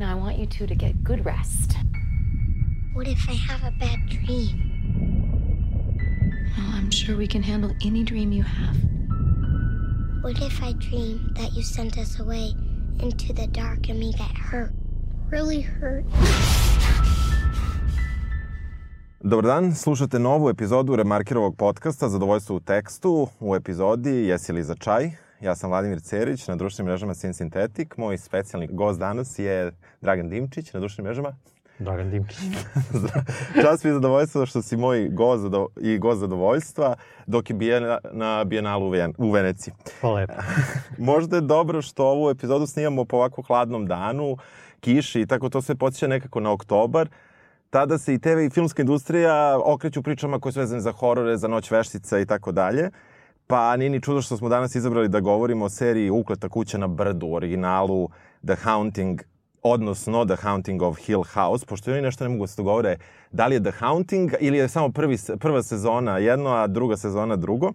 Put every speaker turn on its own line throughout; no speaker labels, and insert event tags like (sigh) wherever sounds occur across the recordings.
Now, I want you two to get good rest.
What if I have a bad dream?
Well, I'm sure we can handle any dream you have.
What if I dream that you sent us away into the dark and we get hurt? Really hurt?
Dobar dan, slušate novu epizodu Remarkirovog podcasta Zadovoljstvo u tekstu. U epizodi Jesi li za čaj? Ja sam Vladimir Cerić na društvenim mrežama Sin Synthetic. Moj specijalni gost danas je Dragan Dimčić na društvenim mrežama.
Dragan Dimčić. (laughs)
Čast mi je zadovoljstvo što si moj gost zado, i gost zadovoljstva dok je bio na, na Bijenalu u, Ven, u Veneciji.
Hvala lepo. (laughs)
Možda je dobro što ovu epizodu snimamo po ovako hladnom danu, kiši i tako to sve podsjeća nekako na oktobar. Tada se i TV i filmska industrija okreću pričama koje su vezane za horore, za noć veštica i tako dalje. Pa nije ni čudo što smo danas izabrali da govorimo o seriji Ukleta kuća na brdu, originalu The Haunting, odnosno The Haunting of Hill House, pošto oni nešto ne mogu da se dogovore da li je The Haunting ili je samo prvi, prva sezona jedno, a druga sezona drugo.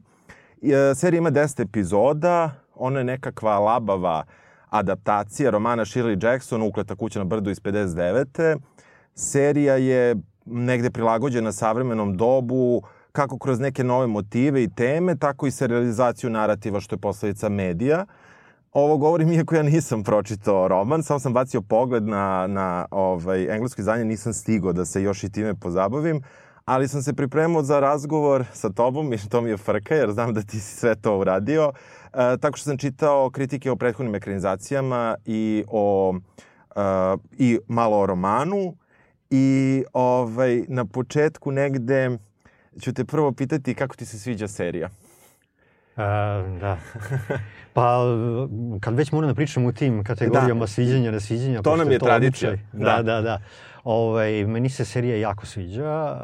E, serija ima 10 epizoda, ona je nekakva labava adaptacija romana Shirley Jackson, Ukleta kuća na brdu iz 59. Serija je negde prilagođena savremenom dobu, kako kroz neke nove motive i teme, tako i serializaciju narativa što je posledica medija. Ovo govorim iako ja nisam pročitao roman, samo sam bacio pogled na, na ovaj, englesko izdanje, nisam stigao da se još i time pozabavim, ali sam se pripremao za razgovor sa tobom i to mi je frka jer znam da ti si sve to uradio. E, tako što sam čitao kritike o prethodnim ekranizacijama i o e, i malo o romanu i ovaj na početku negde ću te prvo pitati kako ti se sviđa serija.
Uh, da. Pa, kad već moram da pričam u tim kategorijama da. sviđanja, nesviđanja...
To nam je to tradicija.
Da, da, da. da. Ovaj, meni se serija jako sviđa,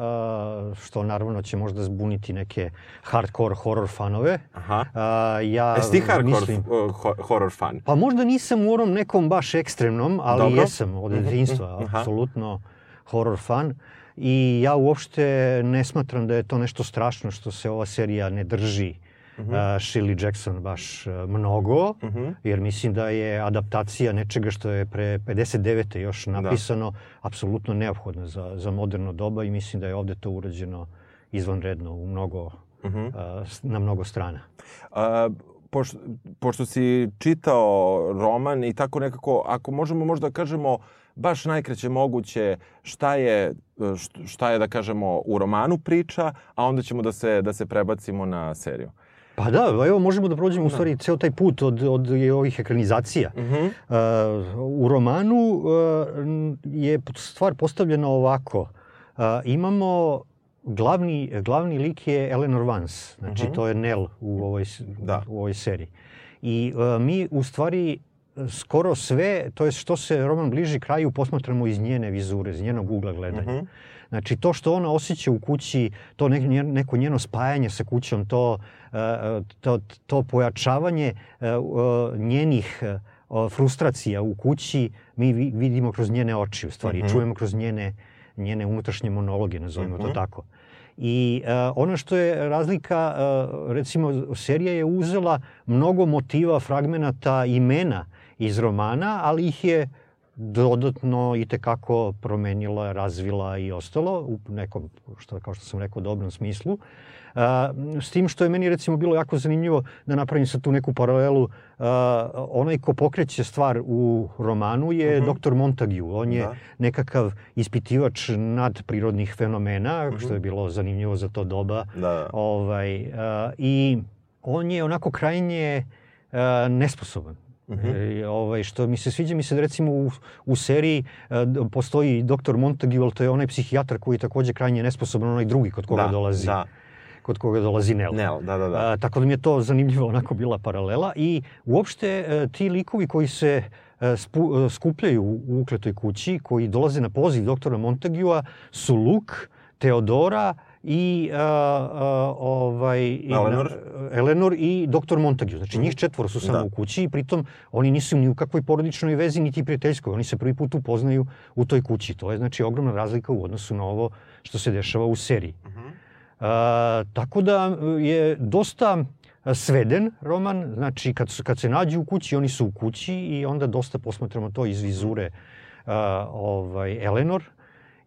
što naravno će možda zbuniti neke hardcore horror fanove.
Aha. ja Jesi ti hardcore mislim, horror fan?
Pa možda nisam u onom nekom baš ekstremnom, ali Dobro. jesam od mhm, detinjstva, uh -huh. apsolutno horror fan. I ja uopšte ne smatram da je to nešto strašno što se ova serija ne drži uh -huh. uh, Shirley Jackson baš uh, mnogo, uh -huh. jer mislim da je adaptacija nečega što je pre 59. još da. napisano da. apsolutno neophodna za, za moderno doba i mislim da je ovde to urađeno izvanredno u mnogo, uh -huh. uh, na mnogo strana.
Uh, pošto, pošto si čitao roman i tako nekako, ako možemo možda kažemo baš najkraće moguće šta je, šta je da kažemo u romanu priča, a onda ćemo da se, da se prebacimo na seriju.
Pa da, evo možemo da prođemo u da. stvari ceo taj put od, od ovih ekranizacija. Uh -huh. uh, u romanu uh, je stvar postavljena ovako. Uh, imamo glavni, glavni lik je Eleanor Vance, znači uh -huh. to je Nell u ovoj, da. u ovoj seriji. I uh, mi u stvari skoro sve, to je što se roman bliži kraju, posmatramo iz njene vizure, iz njenog ugla gledanja. Uh -huh. Znači, to što ona osjeća u kući, to neko njeno spajanje sa kućom, to, e, to, to pojačavanje e, njenih e, frustracija u kući, mi vidimo kroz njene oči, u stvari, uh -huh. čujemo kroz njene, njene unutrašnje monologe, nazovimo uh -huh. to tako. I uh, ono što je razlika, uh, recimo, serija je uzela mnogo motiva, fragmenata, imena iz romana, ali ih je dodatno i tekako promenila, razvila i ostalo u nekom, što, kao što sam rekao, dobrom smislu. Uh, s tim što je meni recimo bilo jako zanimljivo da napravim sad tu neku paralelu. Uh, onaj ko pokreće stvar u romanu je uh. -huh. dr. Montague. On je da. nekakav ispitivač nadprirodnih fenomena, uh mhm. -huh. što je bilo zanimljivo za to doba. Da. Ovaj, uh, I on je onako krajnje uh, nesposoban. Mhm. -huh. e, ovaj, što mi se sviđa, mi se recimo u, u seriji e, postoji doktor Montague, ali to je onaj psihijatar koji je takođe krajnje nesposoban, onaj drugi kod koga
da,
dolazi.
Da
kod koga dolazi Nel.
Nel, da, da, da.
A, tako da mi je to zanimljivo onako bila paralela i uopšte e, ti likovi koji se e, spu, e, skupljaju u ukletoj kući, koji dolaze na poziv doktora Montague-a su Luke, Teodora, i uh, uh, ovaj
Eleanor.
I, Eleanor i doktor Montague. Znači njih četvoro su samo da. u kući i pritom oni nisu ni u kakvoj porodičnoj vezi niti prijateljskoj. Oni se prvi put upoznaju u toj kući. To je znači ogromna razlika u odnosu na ovo što se dešava u seriji. Uh -huh. uh, tako da je dosta sveden roman, znači kad, kad se nađu u kući, oni su u kući i onda dosta posmatramo to iz vizure ovaj, Eleanor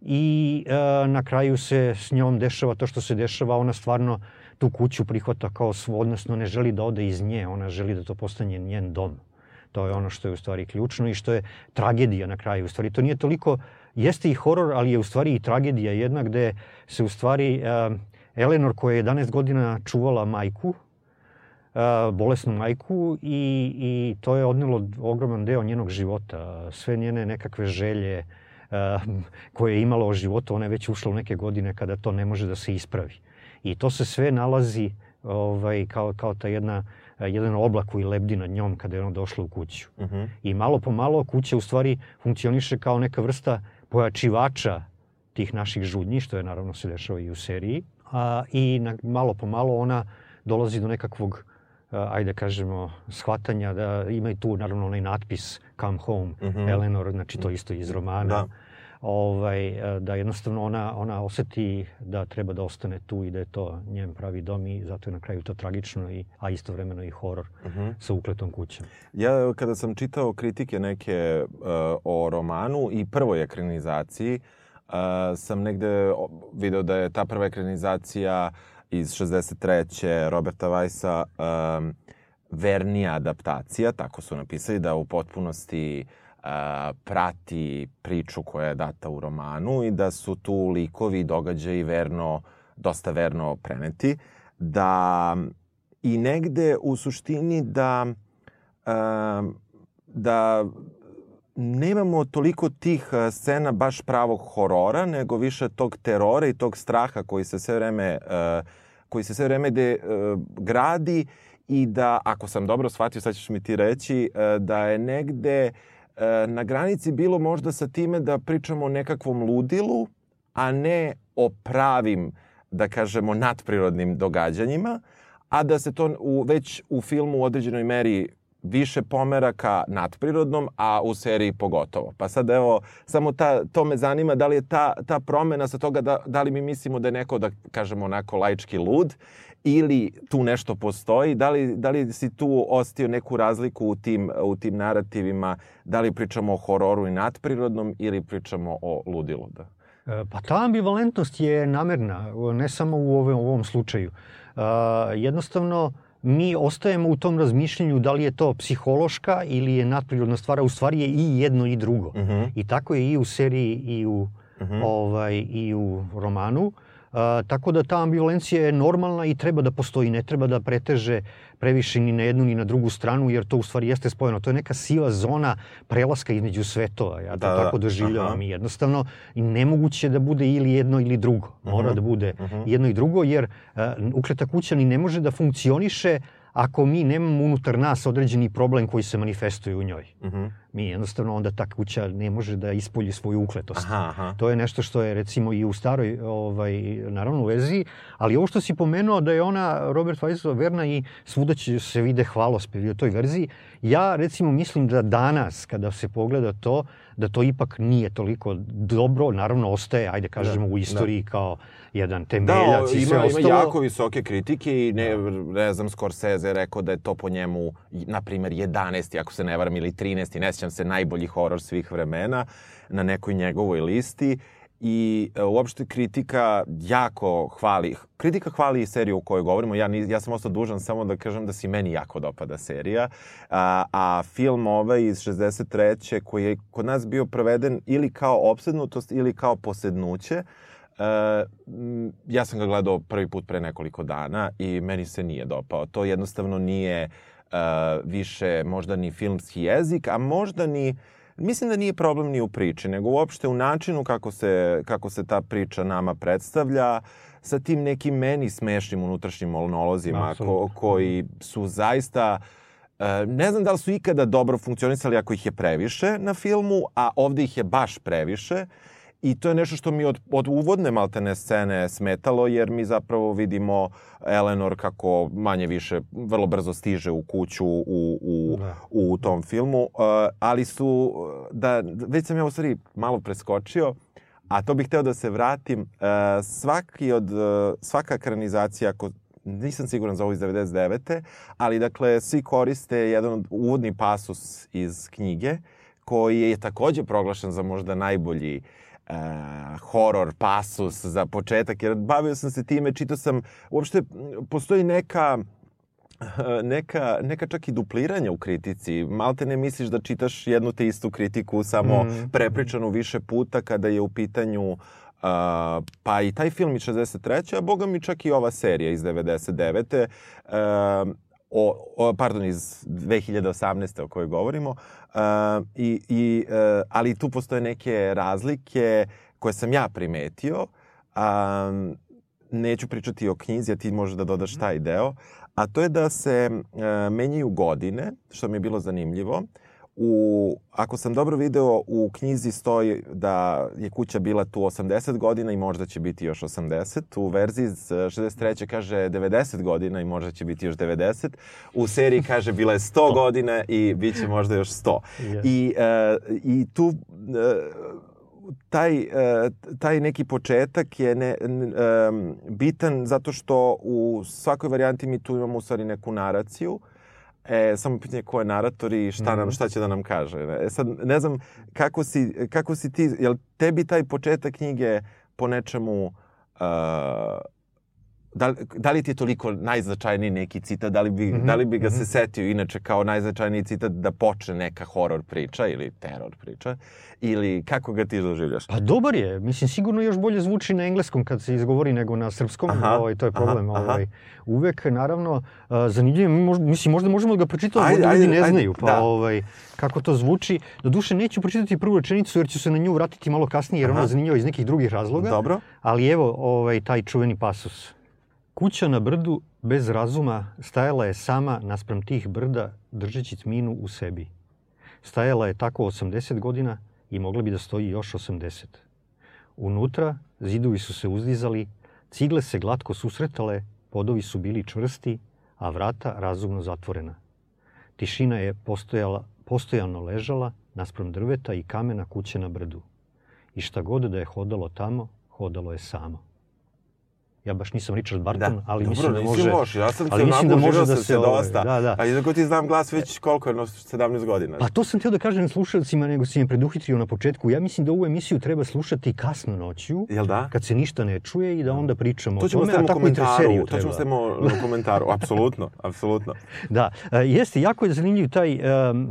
i a, na kraju se s njom dešava to što se dešava, ona stvarno tu kuću prihvata kao svoj, odnosno ne želi da ode iz nje, ona želi da to postane njen dom. To je ono što je u stvari ključno i što je tragedija na kraju. U stvari to nije toliko, jeste i horor, ali je u stvari i tragedija jedna gde se u stvari uh, Eleanor koja je 11 godina čuvala majku, uh, bolesnu majku i, i to je odnelo ogroman deo njenog života. Sve njene nekakve želje koje je imala o životu, ona je već ušla u neke godine kada to ne može da se ispravi. I to se sve nalazi ovaj, kao, kao ta jedna, jedan oblak koji lebdi nad njom kada je ona došla u kuću. Uh -huh. I malo po malo kuća u stvari funkcioniše kao neka vrsta pojačivača tih naših žudnji, što je naravno se dešava i u seriji. A, I na, malo po malo ona dolazi do nekakvog ajde da kažemo, shvatanja da ima i tu naravno onaj natpis Come Home, uh -huh. Eleanor, znači to isto iz romana. Da ovaj, da jednostavno ona, ona oseti da treba da ostane tu i da je to njen pravi dom i zato je na kraju to tragično, i, a istovremeno i horor uh mhm. -huh. sa ukletom kućom.
Ja kada sam čitao kritike neke uh, o romanu i prvoj ekranizaciji, uh, sam negde video da je ta prva ekranizacija iz 63. Roberta Weissa um, vernija adaptacija, tako su napisali, da u potpunosti uh, prati priču koja je data u romanu i da su tu likovi i događaji verno, dosta verno preneti. Da i negde u suštini da da nemamo toliko tih scena baš pravog horora, nego više tog terora i tog straha koji se sve vreme, koji se sve vreme de, gradi i da, ako sam dobro shvatio, sad ćeš mi ti reći, da je negde uh, na granici bilo možda sa time da pričamo o nekakvom ludilu, a ne o pravim, da kažemo, nadprirodnim događanjima, a da se to u, već u filmu u određenoj meri više pomera ka nadprirodnom, a u seriji pogotovo. Pa sad evo, samo ta, to me zanima da li je ta, ta promena sa toga da, da li mi mislimo da je neko, da kažemo, onako laički lud ili tu nešto postoji, da li, da li si tu ostio neku razliku u tim, u tim narativima, da li pričamo o hororu i nadprirodnom ili pričamo o ludilu? Da?
E, pa ta ambivalentnost je namerna, ne samo u ovom, u ovom slučaju. Uh, jednostavno, mi ostajemo u tom razmišljanju da li je to psihološka ili je nadprirodna stvar, u stvari je i jedno i drugo. Uh mhm. -huh. I tako je i u seriji i u, uh mhm. -huh. ovaj, i u romanu. A, tako da ta ambivalencija je normalna i treba da postoji, ne treba da preteže previše ni na jednu ni na drugu stranu, jer to u stvari jeste spojeno. To je neka siva zona prelaska između svetova. Ja to da, da. tako doživljavam i jednostavno i nemoguće da bude ili jedno ili drugo. Mora uh mhm. -huh. da bude uh mhm. -huh. jedno i drugo, jer uh, ukleta kuća ni ne može da funkcioniše ako mi nemamo unutar nas određeni problem koji se manifestuje u njoj. Uh mhm. -huh. Mi jednostavno onda ta kuća ne može da ispolji svoju ukletost. Aha, aha. To je nešto što je recimo i u staroj ovaj, naravno u vezi, ali ovo što si pomenuo da je ona Robert Weiss verna i svuda će se vide hvalospevi u toj verziji. Ja recimo mislim da danas kada se pogleda to, da to ipak nije toliko dobro, naravno ostaje, ajde kažemo, da, u istoriji da. kao jedan temeljac da, i sve
ima,
ostalo.
Ima jako visoke kritike i ne, ne znam, Scorsese rekao da je to po njemu, na primer, 11. ako se ne varam, ili 13. ne sjećam se, najbolji horor svih vremena na nekoj njegovoj listi i e, uopšte kritika jako hvali, kritika hvali i seriju o kojoj govorimo. Ja, ja sam ostao dužan samo da kažem da si meni jako dopada serija. A, a film ovaj iz 63. koji je kod nas bio preveden ili kao opsednutost ili kao posednuće, Uh, ja sam ga gledao prvi put pre nekoliko dana i meni se nije dopao. To jednostavno nije uh, više možda ni filmski jezik, a možda ni Mislim da nije problem ni u priči, nego uopšte u načinu kako se, kako se ta priča nama predstavlja, sa tim nekim meni smešnim unutrašnjim monolozima ko, koji su zaista uh, ne znam da li su ikada dobro funkcionisali ako ih je previše na filmu, a ovde ih je baš previše. Uh, I to je nešto što mi od, od uvodne maltene scene smetalo, jer mi zapravo vidimo Eleanor kako manje više vrlo brzo stiže u kuću u, u, da. u tom filmu. Uh, ali su, da, već sam ja u stvari malo preskočio, a to bih hteo da se vratim. Uh, svaki od, uh, svaka ekranizacija, ako nisam siguran za ovo iz 99. ali dakle svi koriste jedan uvodni pasus iz knjige koji je takođe proglašen za možda najbolji uh, horor pasus za početak, jer bavio sam se time, čitao sam, uopšte postoji neka neka, neka čak i dupliranja u kritici. Malte ne misliš da čitaš jednu te istu kritiku, samo mm. prepričanu više puta kada je u pitanju uh, pa i taj film iz 63. a boga mi čak i ova serija iz 99. Uh, o, o, pardon, iz 2018. o kojoj govorimo. Uh, i, i, uh, ali tu postoje neke razlike koje sam ja primetio. Um, neću pričati o knjizi, a ti možeš da dodaš taj deo. A to je da se uh, menjaju godine, što mi je bilo zanimljivo. U, ako sam dobro video, u knjizi stoji da je kuća bila tu 80 godina i možda će biti još 80. U verziji iz 63. kaže 90 godina i možda će biti još 90. U seriji kaže bila je 100 (laughs) godina i bit će možda još 100. Yeah. I, uh, I tu uh, taj, uh, taj neki početak je ne, um, bitan zato što u svakoj varijanti mi tu imamo u stvari neku naraciju E, samo pitanje ko je narator i šta, nam, mhm. šta će da nam kaže. E, sad, ne znam kako si, kako si ti, jel tebi taj početak knjige po nečemu uh, da, da li ti je toliko najznačajniji neki citat, da li bi, mm -hmm. da li bi ga se mhm. setio inače kao najznačajniji citat da počne neka horor priča ili teror priča, ili kako ga ti doživljaš?
Pa dobar je, mislim sigurno još bolje zvuči na engleskom kad se izgovori nego na srpskom, aha, ovaj, to je problem. Aha, ovaj. Uvek, naravno, zanimljivo, možda, mislim možda možemo da ga pročitamo, možda ljudi ne ajde, znaju, pa da. ovaj, kako to zvuči. Do duše neću pročitati prvu rečenicu jer ću se na nju vratiti malo kasnije jer ona je zanimljiva iz nekih drugih razloga.
Dobro.
Ali evo ovaj, taj čuveni pasus. Kuća na brdu bez razuma stajala je sama naspram tih brda držeći tminu u sebi. Stajala je tako 80 godina i mogla bi da stoji još 80. Unutra zidovi su se uzdizali, cigle se glatko susretale, podovi su bili čvrsti, a vrata razumno zatvorena. Tišina je postojala, postojano ležala naspram drveta i kamena kuće na brdu. I šta god da je hodalo tamo, hodalo je samo. Ja baš nisam Richard Barton, da. ali
Dobro,
mislim da može...
loš, ja sam ali mislim da može da se dosta. Da, da. A jednako ti znam glas već koliko je, 17 godina.
Pa to sam htio da kažem slušalcima, nego si me preduhitrio na početku. Ja mislim da ovu emisiju treba slušati kasno noću,
Jel da?
kad se ništa ne čuje i da onda pričamo
to
o tome,
a tako i seriju To ćemo stavimo u komentaru, apsolutno, (laughs) apsolutno.
Da, e, jeste, jako je zanimljiv taj,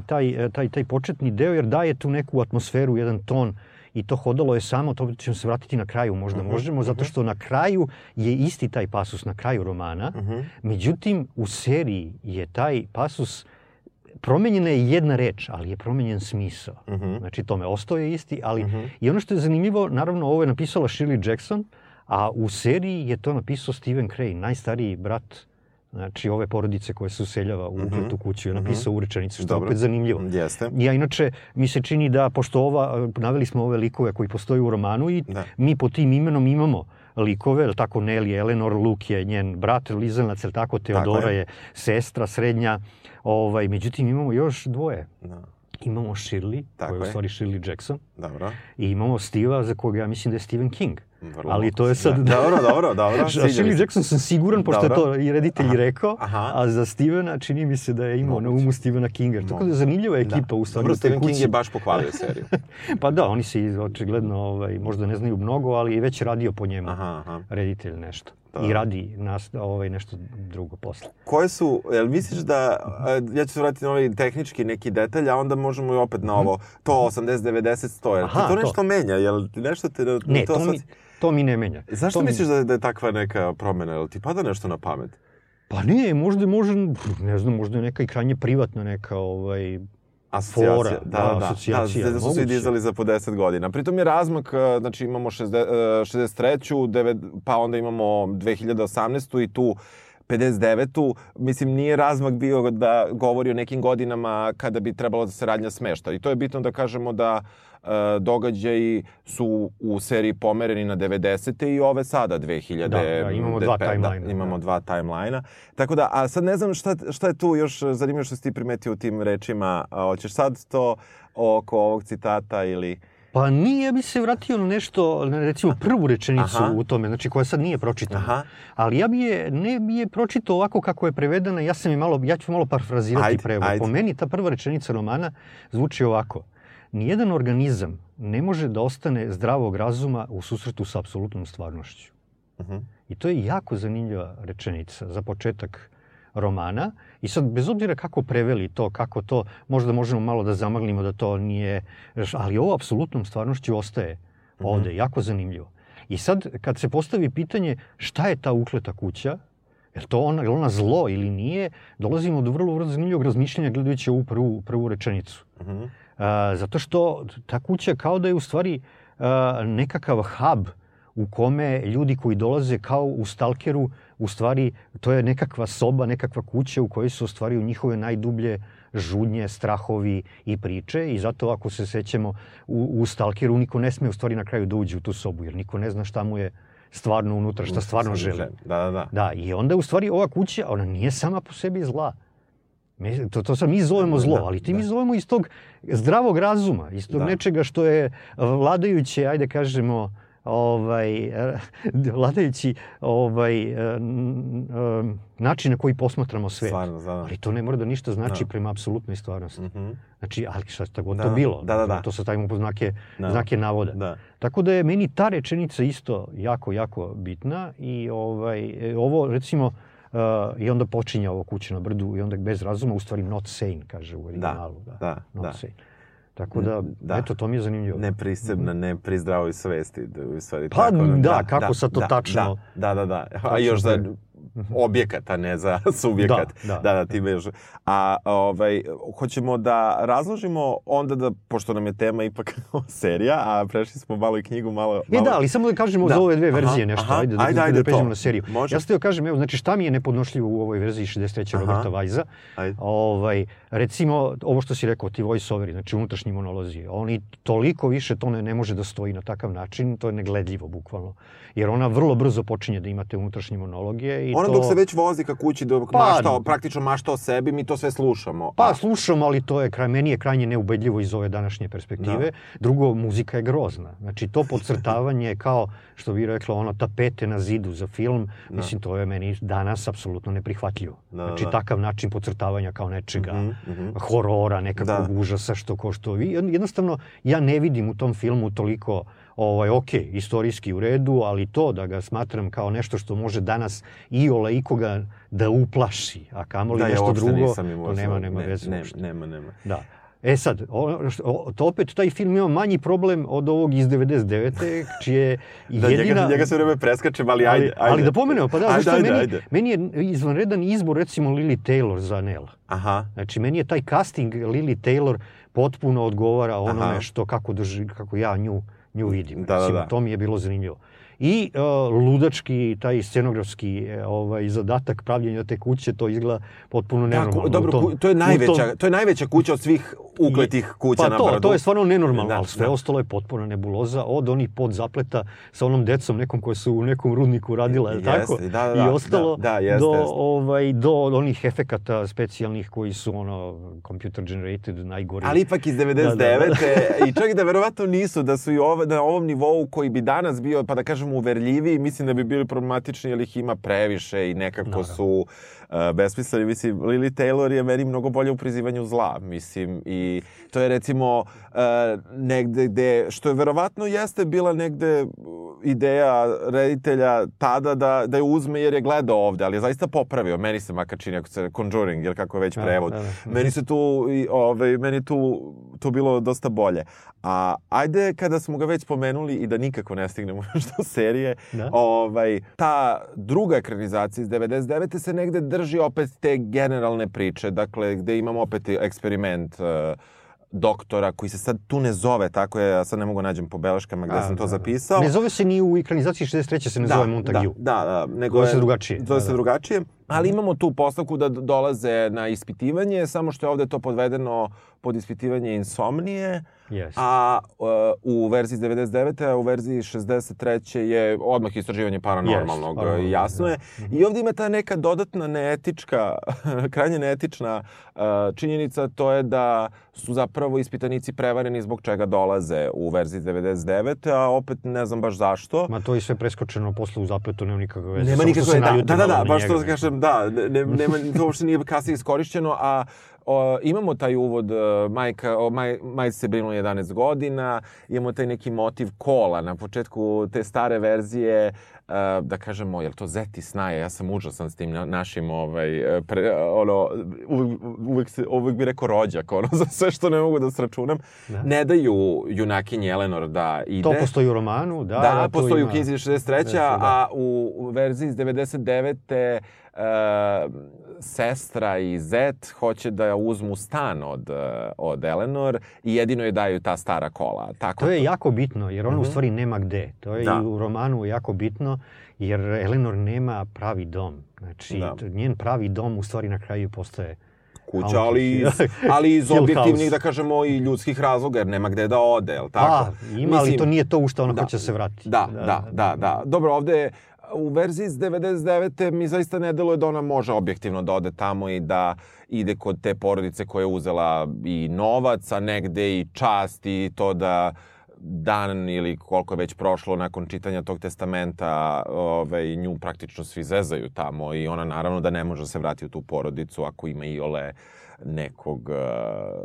taj, taj, taj početni deo, jer daje tu neku atmosferu, jedan ton i to hodalo je samo, to ćemo se vratiti na kraju, možda uh mhm, -huh, možemo, zato mhm. što na kraju je isti taj pasus, na kraju romana. Uh mhm. -huh. Međutim, u seriji je taj pasus promenjena je jedna reč, ali je promenjen smisao. Uh -huh. Znači, tome ostao je isti, ali... Uh -huh. I ono što je zanimljivo, naravno, ovo je napisala Shirley Jackson, a u seriji je to napisao Stephen Crane, najstariji brat znači ove porodice koje se useljava u mm -hmm. tu kuću, je napisao mm -hmm. u rečenicu, što Dobro. je opet zanimljivo.
Jeste.
Ja inače, mi se čini da, pošto ova, naveli smo ove likove koji postoje u romanu i da. mi po tim imenom imamo likove, ili tako Nelly, Eleanor, Luke je njen brat, Lizelnac, ili tako Teodora tako je. je sestra srednja, ovaj, međutim imamo još dvoje. Da. Imamo Shirley, koja je u stvari Shirley Jackson.
Dobro.
I imamo Steve-a, za koga ja mislim da je Stephen King. Vrlo ali to je sad...
Da. Dobro, dobro, dobro.
Shirley Jackson sam siguran, pošto dobro. je to i reditelj Aha. rekao, Aha. a za Stevena čini mi se da je imao Moguće. na umu Stephena Kinga. Tako da je zanimljiva ekipa da. u stvari.
Dobro, Stephen King je baš pohvalio (laughs) seriju.
pa da, oni se očigledno ovaj, možda ne znaju mnogo, ali je već radio po njemu aha, aha. reditelj nešto. Da. I radi nas, ovaj, nešto drugo posle.
Koje su, jel misliš da, ja ću se vratiti na ovaj tehnički neki detalj, a onda možemo i opet na ovo, to 80, 90, 100, jel Aha, ti to nešto to. menja, jel ti nešto te...
Ne, to, to mi, to mi ne menja.
Zašto
to
misliš mi... da, da je takva neka promena? Jel ti pada nešto na pamet?
Pa nije, možda može, ne znam, možda je neka i krajnje privatna neka ovaj,
Asocijacija, fora, da, da, da, asocijacija, da, da su svi dizali za po 10 godina. Pritom je razmak, e, znači imamo 60, 63. 9, pa onda imamo 2018. i tu 59. Mislim, nije razmak bio da govori o nekim godinama kada bi trebalo da se radnja smešta. I to je bitno da kažemo da E, događaji su u seriji pomereni na 90. i ove sada 2000.
Da, da imamo dva.
Da, imamo da. dva timeline Tako da, a sad ne znam šta, šta je tu još zanimljivo što si ti primetio u tim rečima. A, hoćeš sad to oko ovog citata ili...
Pa nije, bi se vratio na nešto, na recimo prvu rečenicu Aha. u tome, znači koja sad nije pročitana. Aha. Ali ja bi je, ne bi je pročitao ovako kako je prevedena, ja sam je malo, ja ću malo parafrazirati prevod. Po meni ta prva rečenica romana zvuči ovako nijedan organizam ne može da ostane zdravog razuma u susretu sa apsolutnom stvarnošću.
Mhm.
I to je jako zanimljiva rečenica za početak romana. I sad, bez obzira kako preveli to, kako to, možda možemo malo da zamaglimo da to nije... Ali ovo apsolutnom stvarnošću ostaje ovde, jako zanimljivo. I sad, kad se postavi pitanje šta je ta ukleta kuća, je li to ona, je ona zlo ili nije, dolazimo do vrlo, vrlo zanimljivog razmišljanja gledajući ovu prvu, prvu rečenicu.
Mhm.
A, zato što ta kuća kao da je u stvari nekakav hub u kome ljudi koji dolaze kao u stalkeru, u stvari to je nekakva soba, nekakva kuća u kojoj se ostvaraju njihove najdublje žudnje, strahovi i priče i zato ako se sećamo u, u stalkeru niko ne sme u stvari na kraju da uđe u tu sobu jer niko ne zna šta mu je stvarno unutra, šta stvarno želi.
Da, da, da.
Da, i onda u stvari ova kuća, ona nije sama po sebi zla. Me, to, to sad mi zovemo zlo,
Da,
ali ti
da.
mi zovemo iz tog zdravog razuma, iz tog
Da.
nečega što je vladajuće, ajde kažemo, ovaj, eh, (laughs) vladajući ovaj, eh, n- način na koji posmatramo svet.
Stvarno, da, da.
Ali to ne mora da ništa znači
Da.
prema apsolutnoj stvarnosti.
Mhm.
Znači, ali šta god
Da,
to bilo.
da, da, da.
To se stavimo po znake,
Da.
znake navoda.
Da.
Tako da je meni ta rečenica isto jako, jako bitna i ovaj, e, ovo recimo i onda počinje ovo kuće na brdu i onda bez razuma, u stvari not sane, kaže u originalu.
da,
not
da.
sane. Tako da,
Da.
eto, to mi je zanimljivo.
Ne prisebna, ne pri zdravoj svesti. Da, u stvari,
Pa
tako,
da, kako sad to tačno-
Da, da, da. da. A još za
to
objekat, a ne za (laughs) subjekat.
Da, da.
da, da time još. A ovaj, hoćemo da razložimo onda da, pošto nam je tema ipak (laughs) serija, a prešli smo malo i knjigu, malo...
E
malo...
da, ali samo da kažemo
Da.
za ove dve
Aha,
verzije nešto,
aha,
ajde, da,
ajde,
da,
ajde,
da pređemo
to.
na seriju.
Može.
Ja sam teo kažem, evo, znači šta mi je nepodnošljivo u ovoj verziji 63.
Aha.
Roberta Vajza?
Ajde.
Ovaj, recimo, ovo što si rekao, ti voice-overi, znači unutrašnji monolozi, oni toliko više to ne, ne može da stoji na takav način, to je negledljivo bukvalno. Jer ona vrlo brzo počinje da imate unutrašnje monologije i
Ona
to...
dok se već vozi ka kući, dok
Pa,
mašta, praktično mašta o sebi, mi to sve slušamo.
Pa
A-
slušam, ali to je kraj, meni je krajnje neubedljivo iz ove današnje perspektive. Drugo, muzika je grozna. Znači to podcrtavanje kao što bi rekla ono tapete na zidu za film, mislim to je meni danas apsolutno neprihvatljivo.
Da,
znači
da.
takav način podcrtavanja kao nečega,
Mhm, mhm.
horora, nekakvog
Da.
užasa što ko što vi. Jednostavno ja ne vidim u tom filmu toliko ovaj, ok, istorijski u redu, ali to da ga smatram kao nešto što može danas i ola ikoga da uplaši, a kamoli
Da, ja
nešto
uopšte
drugo, to nema, nema
ne,
veze
ne,
uopšte.
Nema, nema.
Da. E sad, o, o, to opet taj film ima manji problem od ovog iz 99. čije (laughs)
Da,
jedina...
njega, njega se vreme preskačem, ali ajde,
ali, ali da pomenemo, pa da,
Ajde, ajde,
meni,
ajde.
meni je izvanredan izbor recimo Lily Taylor za Nela.
Aha.
Znači, meni je taj casting Lily Taylor potpuno odgovara onome
Aha.
što, kako, drži, kako ja nju, nju vidim.
Da, da, da.
To mi je bilo zanimljivo. I uh, ludački, taj scenografski e, ovaj, zadatak pravljenja te kuće, to izgleda potpuno nenormalno.
Tako, dobro,
tom-
to je najveća,
tom-
to je najveća kuća od svih ukletih kuća
pa
na
to,
brdu.
to je stvarno nenormalno,
Da,
ali sve
da.
ostalo je potpuna nebuloza, od onih podzapleta sa onom decom nekom koja su u nekom rudniku radila, je tako?
da, da,
I
da,
ostalo
da, da, jeste,
do,
jeste.
Ovaj, do onih efekata specijalnih koji su ono computer generated, najgori.
Ali ipak iz 99.
Da, da, da.
I čak da verovatno nisu, da su i ove, na ovom nivou koji bi danas bio, pa da kažemo, uverljiviji, mislim da bi bili problematični, jer ih ima previše i nekako
Naravno.
su uh, besmisleni. Mislim, Lily Taylor je meni mnogo bolje u prizivanju zla, mislim, i to je recimo uh, negde gde, što je verovatno jeste bila negde ideja reditelja tada da, da je uzme jer je gledao ovde, ali je zaista popravio. Meni se makar čini, ako se Conjuring, ili kako je već
Da,
prevod.
da, da.
Meni se tu, i, ovaj, meni tu, to bilo dosta bolje. A ajde kada smo ga već spomenuli i da nikako ne stignemo (laughs) do serije,
Da.
ovaj, ta druga ekranizacija iz 99. se negde drži opet te generalne priče, dakle gde imamo opet eksperiment uh, doktora koji se sad tu ne zove, tako je, ja sad ne mogu nađem po beleškama gde
A,
sam to
da, da.
zapisao.
Ne zove se ni u ekranizaciji 63. se ne zove Montague.
Da, da, da. Nego
Zove se
je-
drugačije.
Zove
Da,
se
da.
drugačije. Ali imamo tu postavku da dolaze na ispitivanje, samo što je ovde to podvedeno pod ispitivanje insomnije,
Yes.
a uh, u verziji iz 99. a u verziji 63. je odmah istraživanje paranormalnog,
paranormalnog,
jasno je. I ovde ima ta neka dodatna neetička, (laughs) krajnje neetična uh, činjenica, to je da su zapravo ispitanici prevareni zbog čega dolaze u verziji iz 99. a opet ne znam baš zašto.
Ma to je sve preskočeno posle u zapletu, nema nikakve veze.
Nema nikakve, da, da, da, da, baš to kažem, da, ne, nema, to uopšte nije kasnije iskorišćeno, a o, imamo taj uvod, e, majka, o, maj, majci se brinulo 11 godina, imamo taj neki motiv kola na početku te stare verzije, uh, da kažemo, je li to Zeti snaje? Ja sam užasan s tim na, našim, ovaj, pre, ono, uvek, uvek, se, uvek bi rekao rođak, ono, (laughs) za sve što ne mogu da sračunam. Da. Ne daju junakinji Eleanor da ide.
To postoji u romanu, da.
Da, da postoji ima... u knjizi 63. Da. a u, u verziji iz 99. Uh, sestra i zet hoće da uzmu stan od, od Eleanor i jedino je daju ta stara kola. Tako
to je to... jako bitno, jer ona mm -hmm. u mhm. stvari nema gde. To je da. i u romanu jako bitno, jer Eleanor nema pravi dom. Znači, da. njen pravi dom u stvari na kraju postaje
kuća, ali, ali iz (laughs) objektivnih, da kažemo, i ljudskih razloga, jer nema gde da ode, jel tako?
A, ima, Mislim, ali to nije to u što ona da, hoće se vratiti.
Da, da, da, da, da. Dobro, ovde u verziji iz 99. mi zaista ne deluje da ona može objektivno da ode tamo i da ide kod te porodice koja je uzela i novac, a negde i čast i to da dan ili koliko je već prošlo nakon čitanja tog testamenta, ovaj, nju praktično svi zezaju tamo i ona naravno da ne može da se vrati u tu porodicu ako ima i ole nekog uh,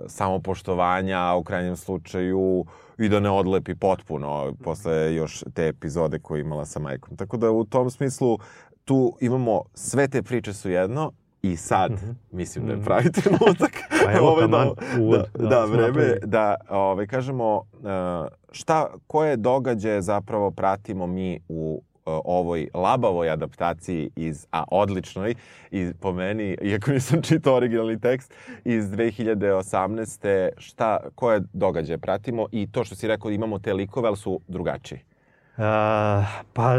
samopoštovanja, a u krajnjem slučaju uh, i da ne odlepi potpuno posle još te epizode koje imala sa majkom. Tako da u tom smislu tu imamo sve te priče su jedno, I sad, mm -hmm. mislim da je mhm. pravi (laughs) trenutak.
pa evo ove,
da, uvod, da, da, da vreme, da ove, kažemo uh, šta, koje događaje zapravo pratimo mi u ovoj labavoj adaptaciji iz, a odličnoj, i po meni, iako nisam (laughs) čitao originalni tekst, iz 2018. šta, koje događaje pratimo i to što si rekao, imamo te likove, ali su drugačiji.
Uh, pa,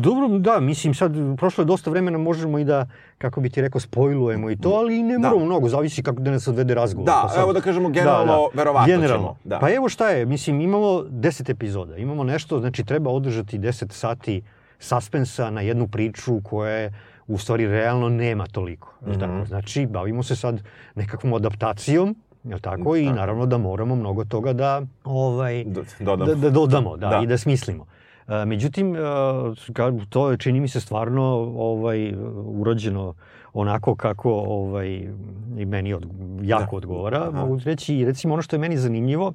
dobro, da, mislim sad, prošlo je dosta vremena, možemo i da, kako bi ti rekao, spojlujemo i to, ali ne da. moramo da. mnogo, zavisi kako da nas odvede razgovor.
Da, pa sad, evo da kažemo generalno, da, da. verovatno generalno. ćemo.
Da. Pa evo šta je, mislim, imamo 10 epizoda, imamo nešto, znači treba održati 10 sati suspensa na jednu priču koja je u stvari realno nema toliko. Mm -hmm. tako? Znači, bavimo se sad nekakvom adaptacijom, je tako? I naravno da moramo mnogo toga da, ovaj, dodamo. Da, da dodamo da, da. i da smislimo. E, međutim, e, to je, čini mi se stvarno ovaj, urađeno onako kako ovaj, i meni od, jako da. odgovara. Aha. Mogu reći, recimo ono što je meni zanimljivo,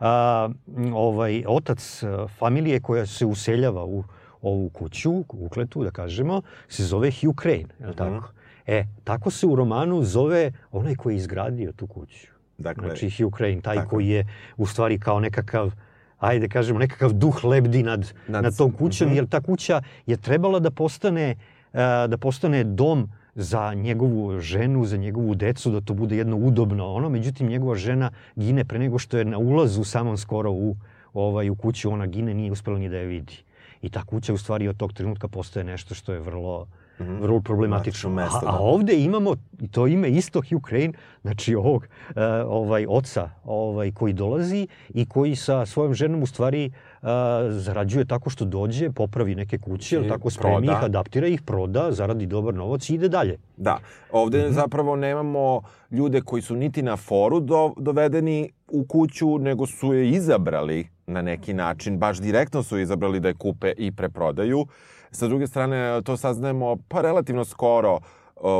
a, ovaj, otac familije koja se useljava u ovu kuću, ukletu, da kažemo, se zove Hugh Crane, je li tako? E, tako se u romanu zove onaj koji je izgradio tu kuću. Dakle, znači Hugh Crane, taj tako. koji je u stvari kao nekakav ajde kažemo, nekakav duh lebdi nad, nad, nad tom kućom, mm -hmm. jer ta kuća je trebala da postane, uh, da postane dom za njegovu ženu, za njegovu decu, da to bude jedno udobno ono. Međutim, njegova žena gine pre nego što je na ulazu samom skoro u, ovaj, u kuću, ona gine, nije uspela ni da je vidi. I ta kuća u stvari od tog trenutka postaje nešto što je vrlo, mm -hmm. vrlo problematično. Mesto, da. a, a ovde imamo i to ime isto Ukraine, znači ovog uh, ovaj oca ovaj koji dolazi i koji sa svojom ženom u stvari uh, zarađuje tako što dođe, popravi neke kuće, ili tako spremi ih, adaptira ih, proda, zaradi dobar novac i ide dalje.
Da. Ovde mm -hmm. zapravo nemamo ljude koji su niti na foru do, dovedeni u kuću, nego su je izabrali na neki način, baš direktno su izabrali da je kupe i preprodaju. Sa druge strane, to saznajemo pa relativno skoro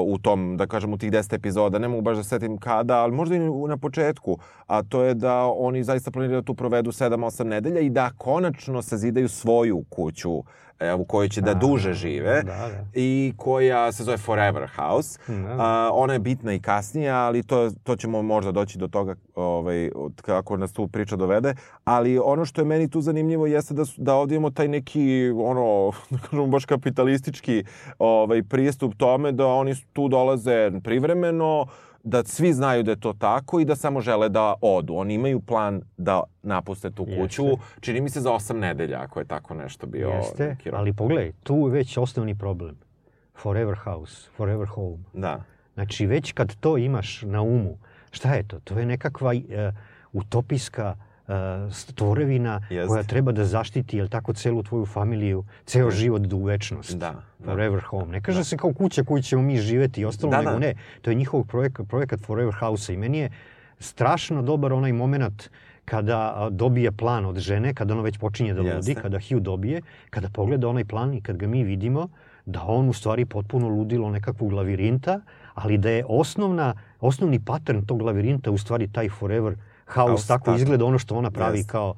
u tom, da kažem, u tih 10 epizoda, ne mogu baš da setim kada, ali možda i na početku, a to je da oni zaista planiraju da tu provedu 7-8 nedelja i da konačno sazidaju svoju kuću u kojoj će da, da duže žive da, da. i koja se zove Forever House. Da. A, ona je bitna i kasnije, ali to, to ćemo možda doći do toga ovaj, kako nas tu priča dovede. Ali ono što je meni tu zanimljivo jeste da, su, da ovdje imamo taj neki, ono, (laughs) da kažemo, baš kapitalistički ovaj, pristup tome da oni tu dolaze privremeno, da svi znaju da je to tako i da samo žele da odu. Oni imaju plan da napuste tu kuću, Jeste. čini mi se za osam nedelja, ako je tako nešto bio.
Jeste, ali pogledaj, tu je već osnovni problem. Forever house, forever home.
Da.
Znači, već kad to imaš na umu, šta je to? To je nekakva uh, utopijska uh, stvorevina Jeste. koja treba da zaštiti, jel tako, celu tvoju familiju, ceo život do večnost. Da, da. Forever home. Ne kaže da. se kao kuća koju ćemo mi živeti i ostalo, da, nego da. ne. To je njihov projekat, projekat Forever House-a i meni je strašno dobar onaj moment kada dobije plan od žene, kada ona već počinje da ludi, kada Hugh dobije, kada pogleda onaj plan i kad ga mi vidimo, da on u stvari potpuno ludilo nekakvog lavirinta, ali da je osnovna, osnovni pattern tog lavirinta u stvari taj Forever House,
House,
tako,
tako.
izgleda ono što ona pravi
Jeste.
kao